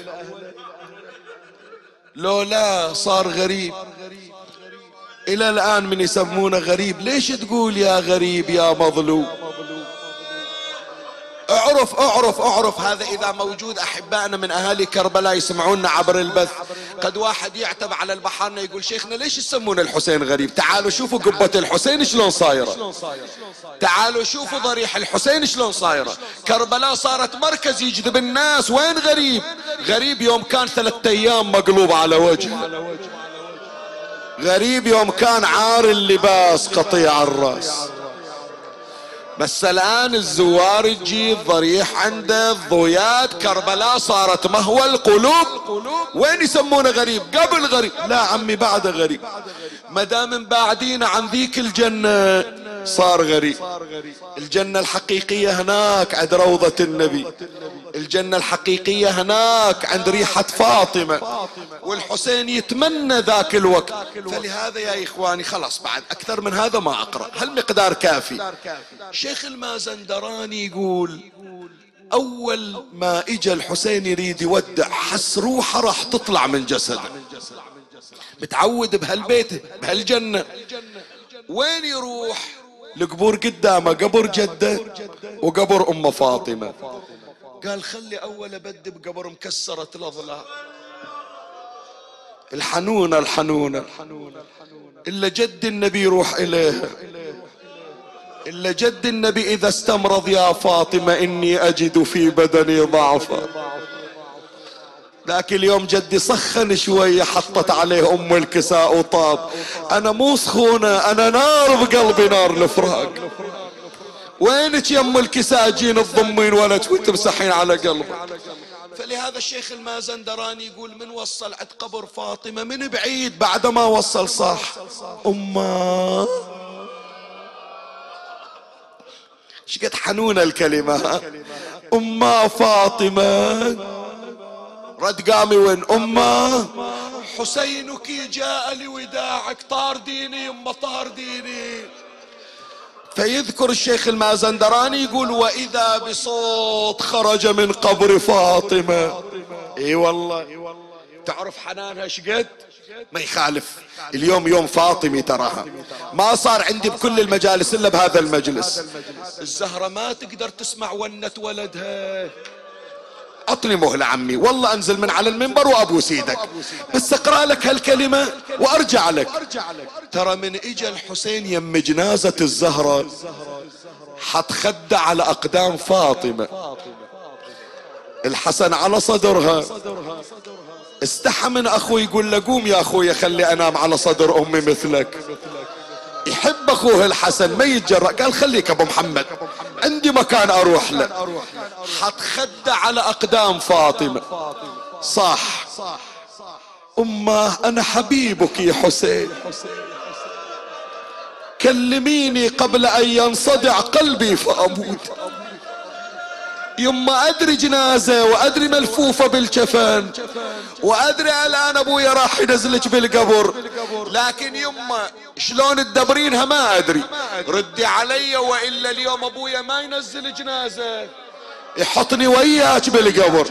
لو لا صار غريب. إلى الآن من يسمونه غريب. ليش تقول يا غريب يا مظلوم؟ اعرف اعرف اعرف هذا اذا موجود احبائنا من اهالي كربلاء يسمعونا عبر البث. قد واحد يعتب على البحرنا يقول شيخنا ليش يسمون الحسين غريب؟ تعالوا شوفوا قبة الحسين شلون صايرة. تعالوا شوفوا ضريح الحسين شلون صايرة. كربلاء صارت مركز يجذب الناس. وين غريب؟ غريب يوم كان ثلاثة أيام مقلوب على وجهه غريب يوم كان عار اللباس قطيع الرأس. بس الآن الزوار تجي الضريح عنده الضويات كربلاء صارت مهوى القلوب. وين يسمونه غريب؟ قبل غريب. لا عمي بعد غريب. ما دام بعدين عن ذيك الجنة صار غريب. الجنة الحقيقية هناك عند روضة النبي. الجنة الحقيقية هناك عند ريحة فاطمة. والحسين يتمنى ذاك الوقت. فلهذا يا إخواني خلاص بعد أكثر من هذا ما أقرأ. هالمقدار كافي. شيخ المازندراني يقول أول ما إجا الحسين يريد يودع حس روحه راح تطلع من جسده. متعود بهالبيت بهالجنة. وين يروح؟ القبور قدامه قبر جدة وقبر أم فاطمة. قال خلي أول ابدي بقبر مكسرة الأضلاع. الحنونة الحنونة. إلا جد النبي يروح إليها. إلا جد النبي إذا استمرض يا فاطمة إني أجد في بدني ضعفا. ذاك اليوم جدي سخن شوية حطت عليه أم الكساء وطاب. أنا مو سخونة أنا نار بقلبي نار الفراق. وينك يم الكساء جين تضمين ولد وتمسحين على قلبك؟ فلهذا الشيخ المازندراني يقول من وصل عند قبر فاطمة من بعيد بعد ما وصل صح أمه. شقد حنونة الكلمة. أمة فاطمة. رد قامي وين؟ أمة. حسينك جاء لوداعك طار ديني أمة طار ديني. فيذكر الشيخ المازندراني يقول وإذا بصوت خرج من قبر فاطمة. إي والله. تعرف حنانها شقد ما يخالف. اليوم يوم فاطمي تراها. ما صار عندي بكل المجالس إلا بهذا المجلس. الزهرة ما تقدر تسمع ونة ولدها. اعطني مهلة عمي. والله أنزل من على المنبر وابوس إيدك بس أقرأ لك هالكلمة وأرجع لك. ترى من اجى الحسين يم جنازة الزهرة. حط خده على أقدام فاطمة. الحسن على صدرها. استحى من أخوي يقول له قوم يا أخوي خلي أنام على صدر أمي مثلك. يحب أخوه الحسن ما يتجرأ. قال خليك أبو محمد عندي مكان أروح له. حط خده على أقدام فاطمة. صح أمه أنا حبيبك يا حسين. كلميني قبل أن ينصدع قلبي فأموت. يما أدري جنازة وأدري ملفوفة بالكفن وأدري الآن أبويا راح ينزلك بالقبر. لكن يما شلون تدبرينها ما أدري. ردي علي وإلا اليوم أبويا ما ينزل جنازة. يحطني وياك بالقبر.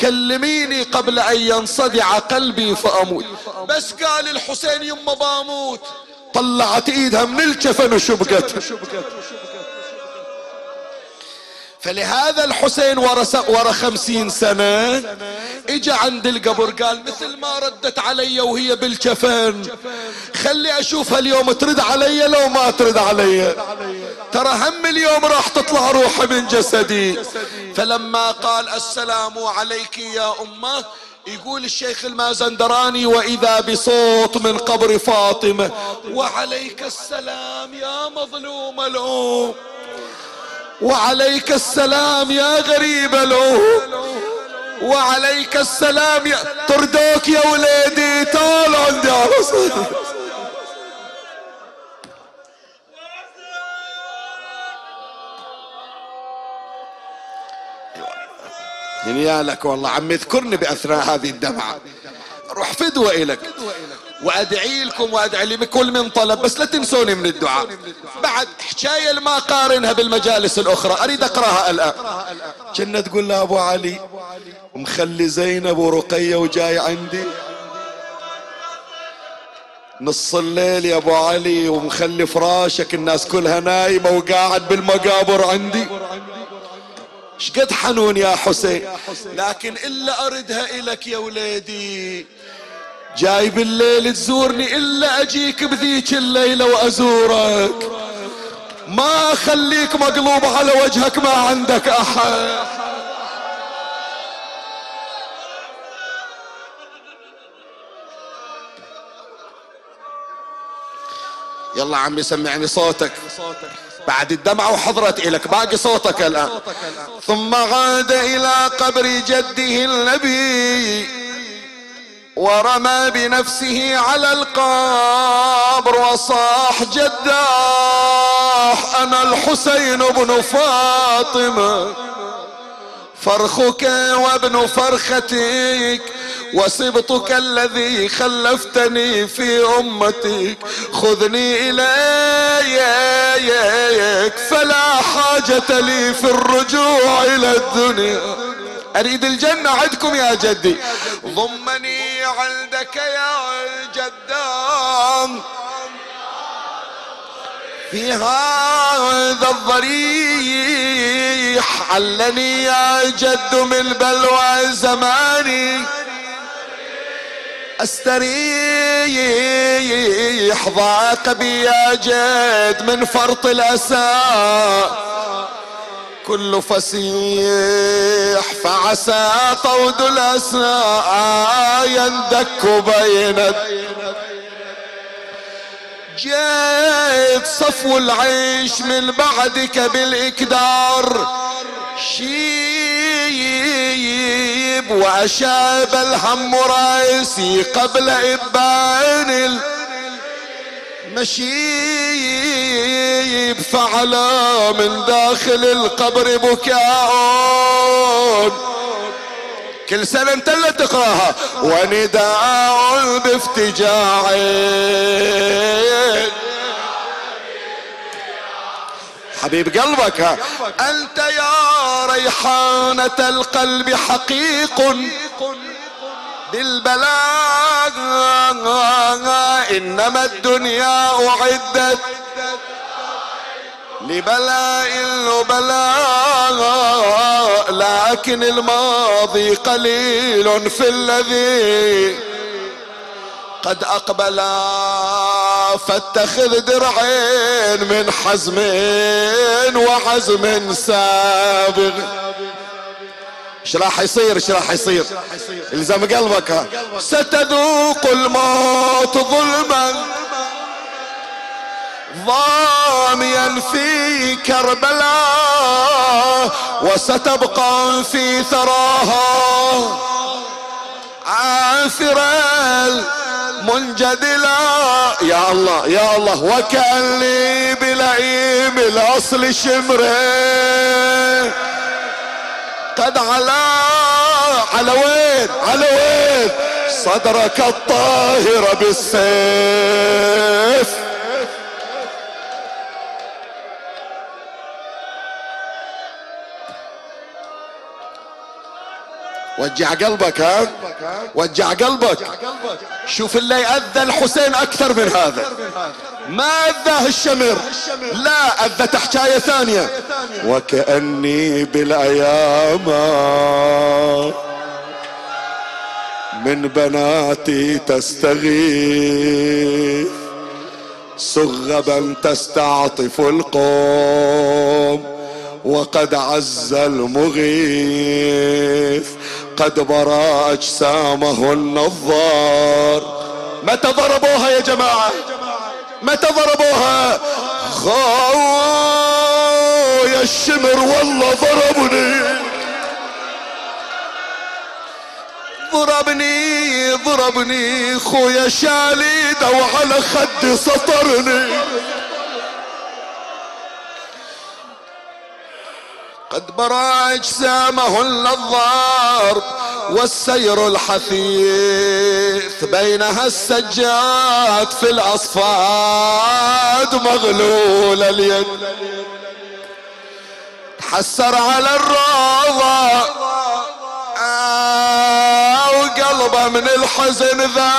كلميني قبل أن ينصدع قلبي فأموت. بس قال الحسين يما باموت طلعت إيدها من الكفن وشبكتها فلهذا الحسين ورا ورا خمسين سنة. اجى عند القبر قال مثل ما ردت علي وهي بالكفن خلي اشوفها اليوم ترد علي لو ما ترد علي. ترى هم اليوم راح تطلع روحي من جسدي. فلما قال السلام عليك يا أمة. يقول الشيخ المازندراني وإذا بصوت من قبر فاطمة وعليك السلام يا مظلوم الأم. وعليك السلام يا غريب الأم. وعليك السلام يا طردوك يا وليدي تعال عندي على صدري لك والله. عم اذكرني بأثناء هذه الدمعة. روح فدوه إلك. وأدعي لكم وأدعي لي بكل من طلب بس لا تنسوني من الدعاء. بعد حكاية ما قارنها بالمجالس الأخرى أريد أقرأها الآن. كنا تقول له أبو علي مخلي زينب ورقية وجاي عندي. نص الليل يا أبو علي ومخلي فراشك الناس كلها نايمة وقاعد بالمقابر عندي. شقد حنون يا حسين؟ لكن إلا أردها إلك يا وليدي جاي بالليل تزورني إلا أجيك بذيك الليلة وأزورك. ما أخليك مقلوب على وجهك ما عندك أحد. يلا عمي سمعني صوتك. بعد الدمعة وحضرت إلك باقي صوتك الآن. ثم عاد إلى قبر جده النبي. ورمى بنفسه على القبر وصاح جداح. أنا الحسين بن فاطمة فرخك وابن فرختك وسبطك الذي خلفتني في أمتك. خذني إليك فلا حاجة لي في الرجوع إلى الدنيا. أريد الجنة عندكم يا جدي. ضمني عندك يا جدام في هذا الضريح علني يا جد من بلوى زماني. أستريح ضاق بي يا جد من فرط الأسى. كل فسيح فعسى طود الاسى يندك بين جيت صفو العيش من بعدك بالاقدار شيب وأشاب الهم رأسي قبل إبان مشيب فعلى من داخل القبر بكاء. كل سنة انت اللي تقراها. ونداء بافتجاع. حبيب قلبك ها. أنت يا ريحانة القلب حقيق. بالبلاء إنما الدنيا أعدت لبلاء وبلاء لكن الماضي قليل في الذي قد أقبل. فاتخذ درعين من حزم وعزم سابغ. إيش راح يصير إيش راح يصير؟ الزم قلبك ستذوق الموت ظلما. ضاميا في كربلاء وستبقى في ثراها. عافرا منجدلا يا الله يا الله وكأن لي بلئيم الأصل شمره. قد على على وين على وين صدرك الطاهر بالسيف. وجع قلبك ها؟ وجع قلبك. شوف اللي أذى الحسين أكثر من هذا. ما أذاه الشمر لا اذته حكايه ثانية. وكأني بالأيام من بناتي تستغيث سغبا تستعطف القوم. وقد عز المغيث قد برى أجسامه النظار. متى ضربوها يا جماعة؟ متى ضربوها؟ يا الشمر والله ضربني. ضربني ضربني خويا شاليد وعلى خدي سطرني. قد أجسامه النظار والسير الحثيث بينها السجاد في الأصفاد مغلول اليد. تحسر على الروضة. آه وقلبه من الحزن ذا.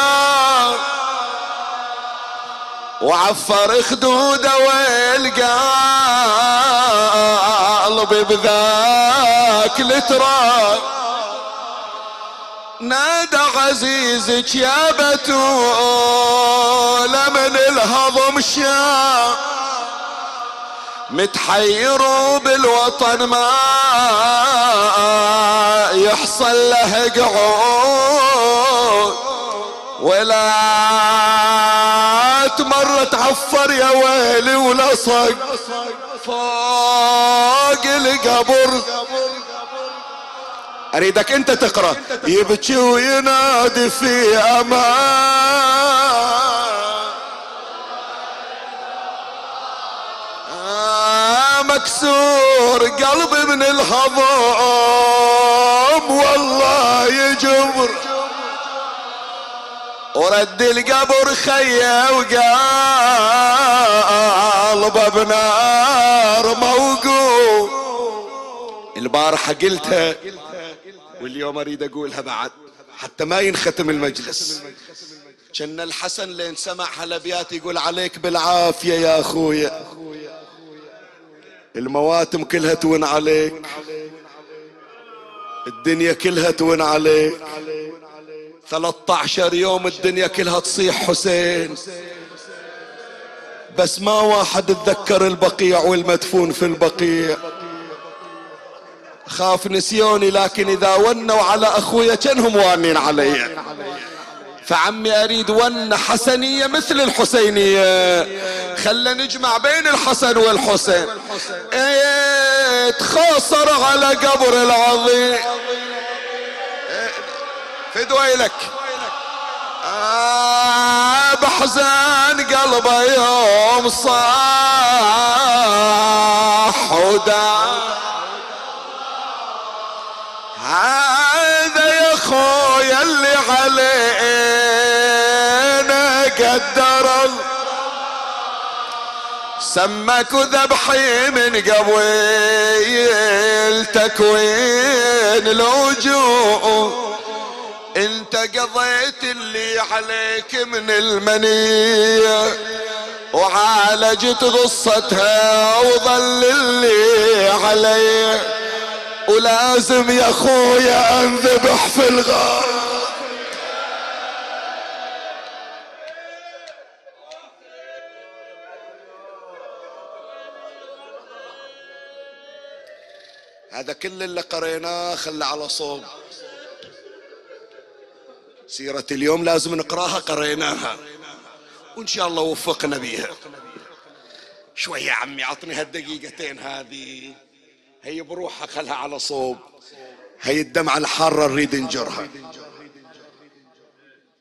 وعفر خدوده والقلب بذاك التراب نادى عزيزك يا بتول من الهضم شاء متحير بالوطن ما يحصل له قعود. ولا تمر تعفر يا ويلي ولصق فوق القبر. أريدك أنت تقرأ. يبكي وينادي في أمان. آه مكسور قلبي من الهضم. والله يجبر. ورد القبر خيه وقلبه بنار موقوف. البارحة قلتها واليوم أريد أقولها بعد حتى ما ينختم المجلس. كان الحسن لين سمع هالابيات يقول عليك بالعافية يا أخويا. المواتم كلها تون عليك. الدنيا كلها تون عليك. 13 يوم الدنيا كلها تصيح حسين. بس ما واحد تذكر البقيع والمدفون في البقيع. خاف نسيوني لكن إذا ونوا على أخويا كأنهم وانين علي. فعمي أريد ون حسنية مثل الحسينية. خلنا نجمع بين الحسن والحسين. إيه تخاصر على قبر العظيم. فدويلك آه بحزن قلبه يوم صاح ودار هذا يا خويا اللي علينا قدر سمك وذبحي من قبيل تكوين الوجوه. قضيت اللي عليك من المنية وعالجت غصتها وظل اللي علي. ولازم يا خويا أنذبح في الغار. هذا كل اللي قريناه خلى على صوب. سيرة اليوم لازم نقراها قريناها. وإن شاء الله وفقنا بيها. شوي يا عمي عطني هالدقيقتين هذه. هي بروحها خلها على صوب. هي الدمعة الحارة نريد نجرها.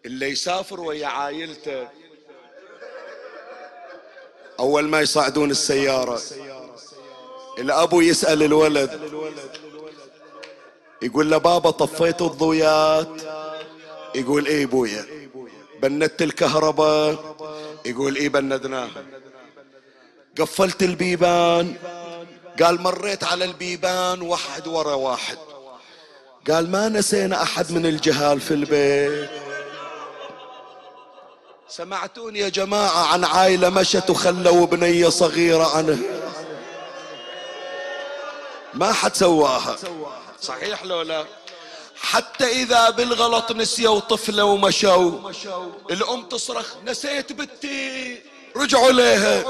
اللي يسافر ويا عايلته. أول ما يصعدون السيارة. الأبو يسأل الولد. يقول له بابا طفيت الضويات. يقول إيه بويا؟ بندت الكهرباء. يقول إيه بندناها قفلت البيبان. قال مريت على البيبان واحد ورا واحد. قال ما نسينا أحد من الجهال في البيت. سمعتوني يا جماعة عن عائلة مشت وخلوا بنية صغيرة عنه. ما حد سواها. صحيح لو لا؟ حتى إذا بالغلط نسيوا طفلة ومشوا. الأم تصرخ نسيت بنتي. رجعوا لها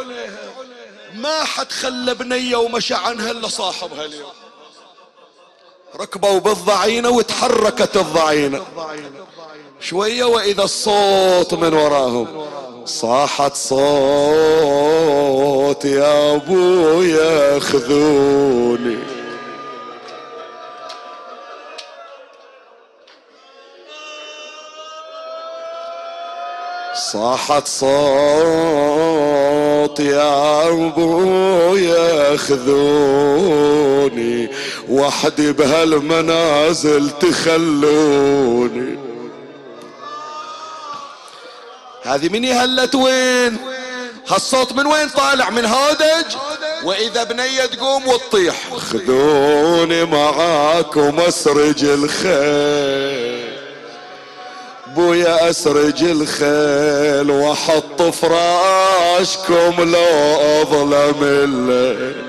ما حد خلى بنية ومشى عنها إلا صاحبها اليوم. ركبوا بالضعينة وتحركت الضعينة. شوية وإذا الصوت من وراهم. صاحت صوت يا أبويا خذوني. صاحت صوت يا أبويا خذوني. وحدي بهالمنازل تخلوني. هذه من هلت وين؟ هالصوت من وين طالع؟ من هودج؟ وإذا بنية تقوم وتطيح. خذوني معاكم أسرج الخيل. بويا أسرج الخيل واحط فراشكم لو أظلم الليل.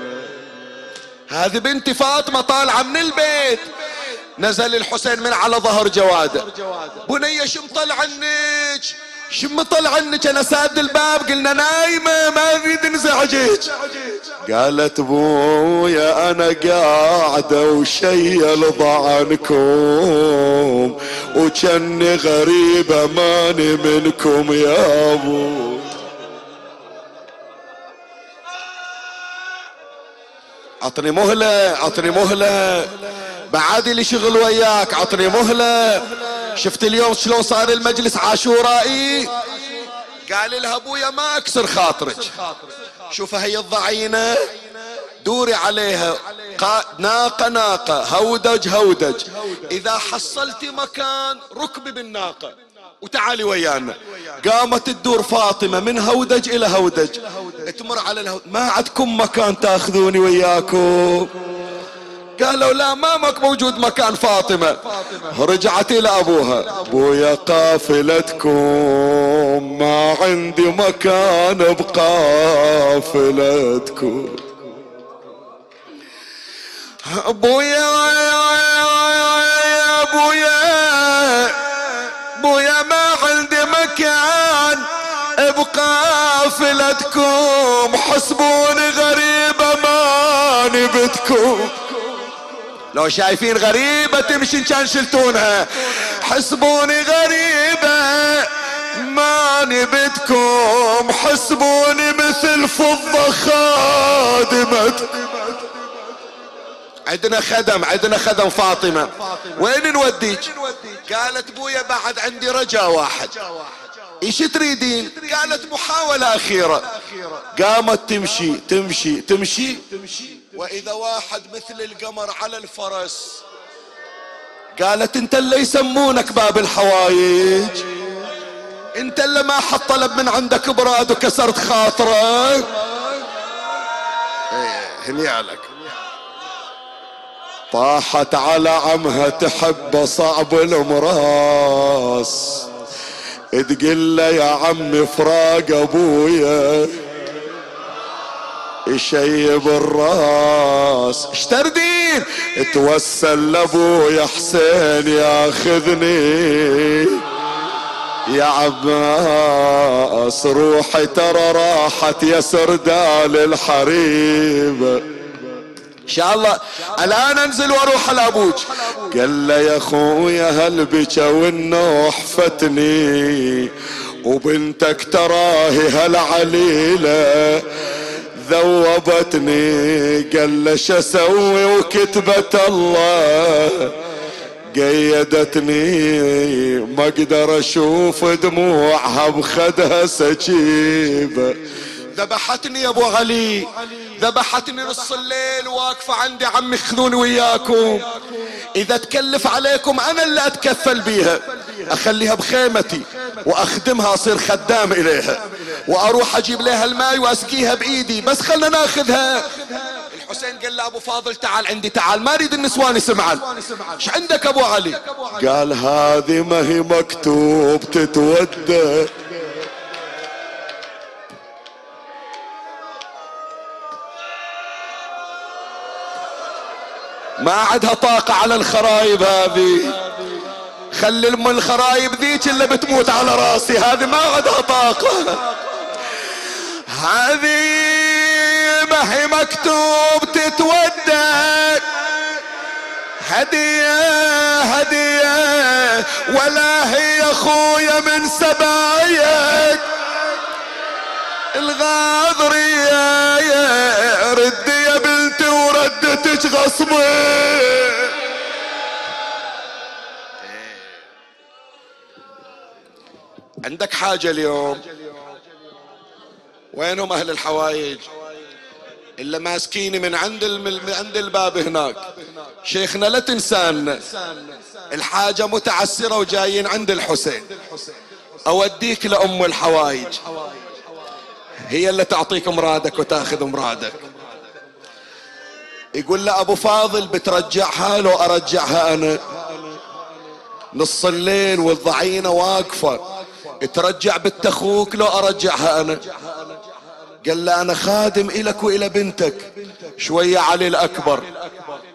هذه بنتي فاطمة طالعة من البيت. نزل الحسين من على ظهر جواده بنية شم طلع عنك شم طلع عنك أنا ساد الباب قلنا نايمة ما اريد نزعجك قالت بويا أنا قاعدة وشيل ضعنكم وجني غريبة ماني منكم يا أبو. عطني مهلة عطني مهلة. بعد لي شغل وياك عطني مهلة. شفت اليوم شلون صار المجلس عاشورائي؟ قال لها أبويا ما أكسر خاطرك. شوفها هي الضعينة. دوري عليها. ناقة ناقة. هودج هودج. إذا حصلتي مكان ركبي بالناقة. وتعالي ويانا. قامت تدور فاطمة من هودج إلى هودج. تمر على الهودج ما عندكم مكان تاخذوني وياكم. قالوا لا مامك موجود مكان فاطمة. رجعت إلى أبوها. أبويا قافلتكم. ما عندي مكان بقافلتكم أبويا أبويا أبويا ما عندي مكان بقافلتكم حسبوني غريبة ما نبتكم. لو شايفين غريبة تمشي كان شلتونها. حسبوني غريبة ما نبتكم حسبوني مثل فضة خادمة. عندنا خدم عندنا خدم فاطمة. وين نوديك؟ قالت بويا بعد عندي رجاء واحد. إيش تريدين؟ قالت محاولة أخيرة. قامت تمشي تمشي تمشي. وإذا واحد مثل القمر على الفرس قالت انت اللي يسمونك باب الحوايج. انت اللي ما حط طلب من عندك براد وكسرت خاطرك. إيه هني عليك طاحت على عمها تحب صعب المراس تقول له يا عمي فراق أبويا. يشيب الراس. اشتردين. توسل لأبويا حسين ياخذني يا عباس روحي ترى راحت يا سردال الحريب. إن شاء الله. الآن أنزل وأروح لابوك قال له يا خويا هالبكى والنوح فتني؟ وبنتك تراهي هالعليله ذوبتني قال له أسوي؟ وكتبت الله قيدتني. ما أقدر أشوف دموعها بخدها سكيبه ذبحتني يا أبو علي ذبحتني نص الليل واقفة عندي عمي خذوني وياكم. إذا تكلف عليكم أنا اللي أتكفل بيها. أخليها بخيمتي وأخدمها أصير خدام إليها. وأروح أجيب لها الماء وأسقيها بإيدي. بس خلنا ناخذها. الحسين قال له أبو فاضل تعال عندي تعال. ما أريد النسوان يسمعن. إيش عندك أبو علي قال هذه ما هي مكتوب تتودى ما عندها طاقة على الخرايب هذه. خلي الم الخرايب ذيك اللي بتموت على راسي هذه ما عندها طاقة. هذه ما هي مكتوب تتودد هدية هدية ولا هي أخويا من سبايك. الغاضرية ردي. وردتك غصبي عندك حاجة اليوم؟ وينهم أهل الحوايج؟ إلا ماسكيني من عند من عند الباب هناك. شيخنا لا تنسانا الحاجة متعسرة وجايين عند الحسين. أوديك لأم الحوايج. هي اللي تعطيك مرادك وتأخذ مرادك. يقول له أبو فاضل بترجعها لو أرجعها أنا. نص الليل والضعينة واقفة. ترجع بنت أخوك لو أرجعها أنا. قال له أنا خادم إلك وإلى بنتك. شوية علي الأكبر.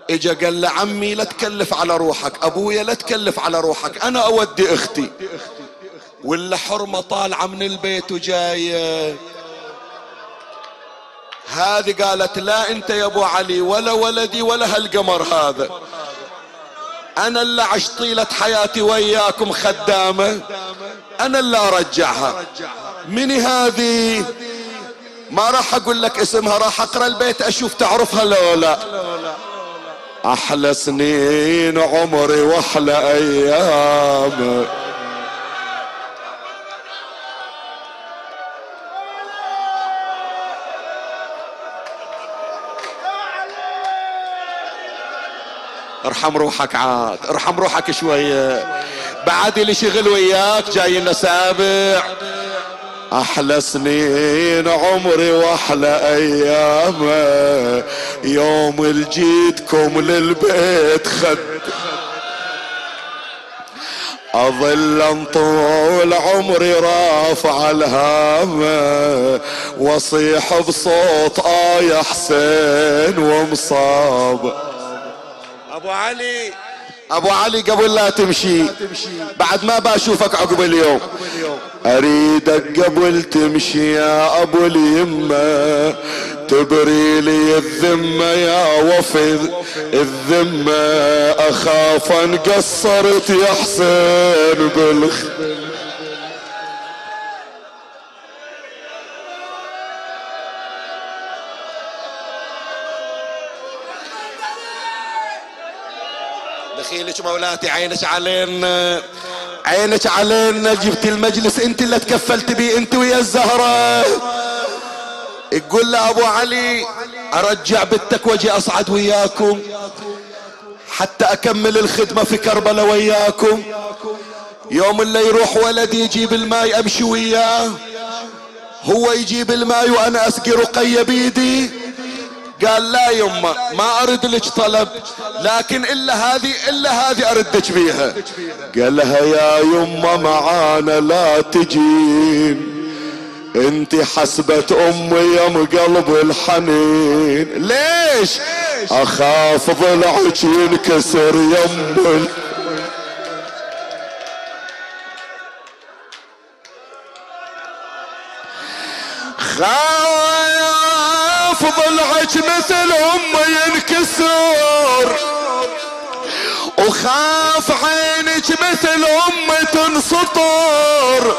إجا قال له عمي لا تكلف على روحك. أبويا لا تكلف على روحك. أنا أودي أختي. ولا حرمة طالعة من البيت وجاية. هذه قالت لا انت يا ابو علي ولا ولدي ولا هالقمر هذا. أنا اللي عشت طيلة حياتي وياكم خدامة. أنا اللي أرجعها. من هذه؟ ما راح أقول لك اسمها راح أقرأ البيت أشوف تعرفها لو لا أحلى سنين عمري وأحلى أيام. ارحم روحك عاد ارحم روحك شوية بعد اللي شغل وياك جاي لنا سابع أحلى سنين عمري وأحلى أيام. يوم الجيتكم للبيت خد. أظل طول عمري رافع الهام. وأصيح بصوت آية حسين ومصاب. أبو علي. أبو علي قبل لا تمشي. بعد ما بشوفك عقب اليوم. أريدك قبل تمشي يا أبو اليمة. تبري لي الذمة يا وفي الذمة أخاف أن قصرت يا حسين بالخ دخيلك مولاتي عينك علينا. عينك علينا. جبت المجلس انت اللي تكفلت بيه انت ويا الزهرة. يقول له أبو علي أرجع بنتك وأجي أصعد وياكم. حتى أكمل الخدمة في كربلاء وياكم. يوم اللي يروح ولدي يجيب الماي أمشي وياه. هو يجيب الماي وأنا أسقي رقية بيدي. قال لا يما ما أرد لك طلب لكن إلا هذه إلا هذه أردك بيها قال لها يا يما معانا لا تجين أنت حسبة امي يم قلب الحنين. ليش؟ أخاف ضلعك ينكسر يم خاف ضلعك مثل ام ينكسر. وخاف عينك مثل ام تنسطر.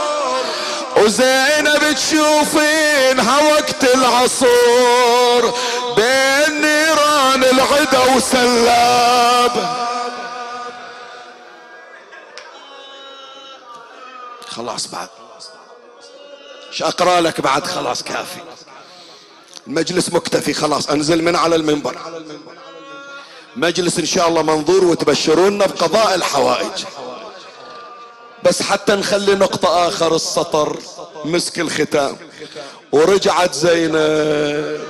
وزينب تشوفينها وقت العصور بين نيران العدا وسلاب. خلاص بعد. أقرأ لك بعد؟ خلاص كافي. المجلس مكتفي خلاص أنزل من على المنبر. مجلس إن شاء الله منظور وتبشرونا بقضاء الحوائج. بس حتى نخلي نقطة آخر السطر مسك الختام. ورجعت زينب.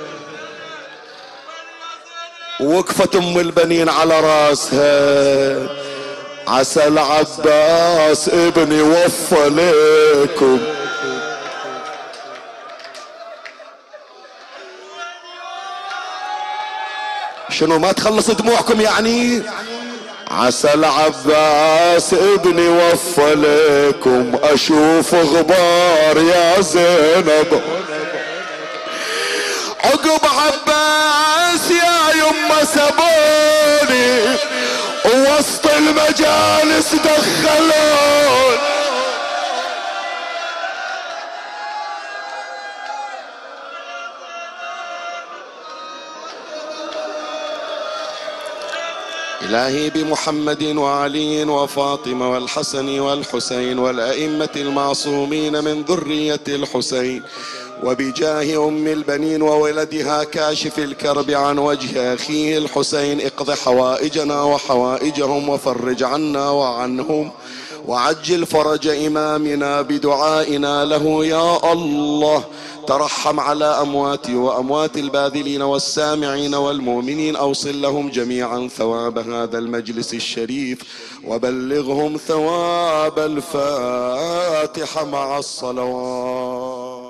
وقفت أم البنين على راسها. عسى العباس ابني وفى لكم شنو ما تخلص دموعكم يعني؟ عسى العباس ابني وفى لكم أشوف غبار يا زينب. عقب عباس يا يما سبوني وسط المجالس دخلون إلهي بمحمد وعلي وفاطمة والحسن والحسين والأئمة المعصومين من ذرية الحسين وبجاه أم البنين وولدها كاشف الكرب عن وجه أخيه الحسين اقض حوائجنا وحوائجهم وفرج عنا وعنهم وعجل فرج إمامنا بدعائنا له يا الله. ترحم على أمواتي وأموات الباذلين والسامعين والمؤمنين أوصل لهم جميعا ثواب هذا المجلس الشريف وبلغهم ثواب الفاتحة مع الصلوات.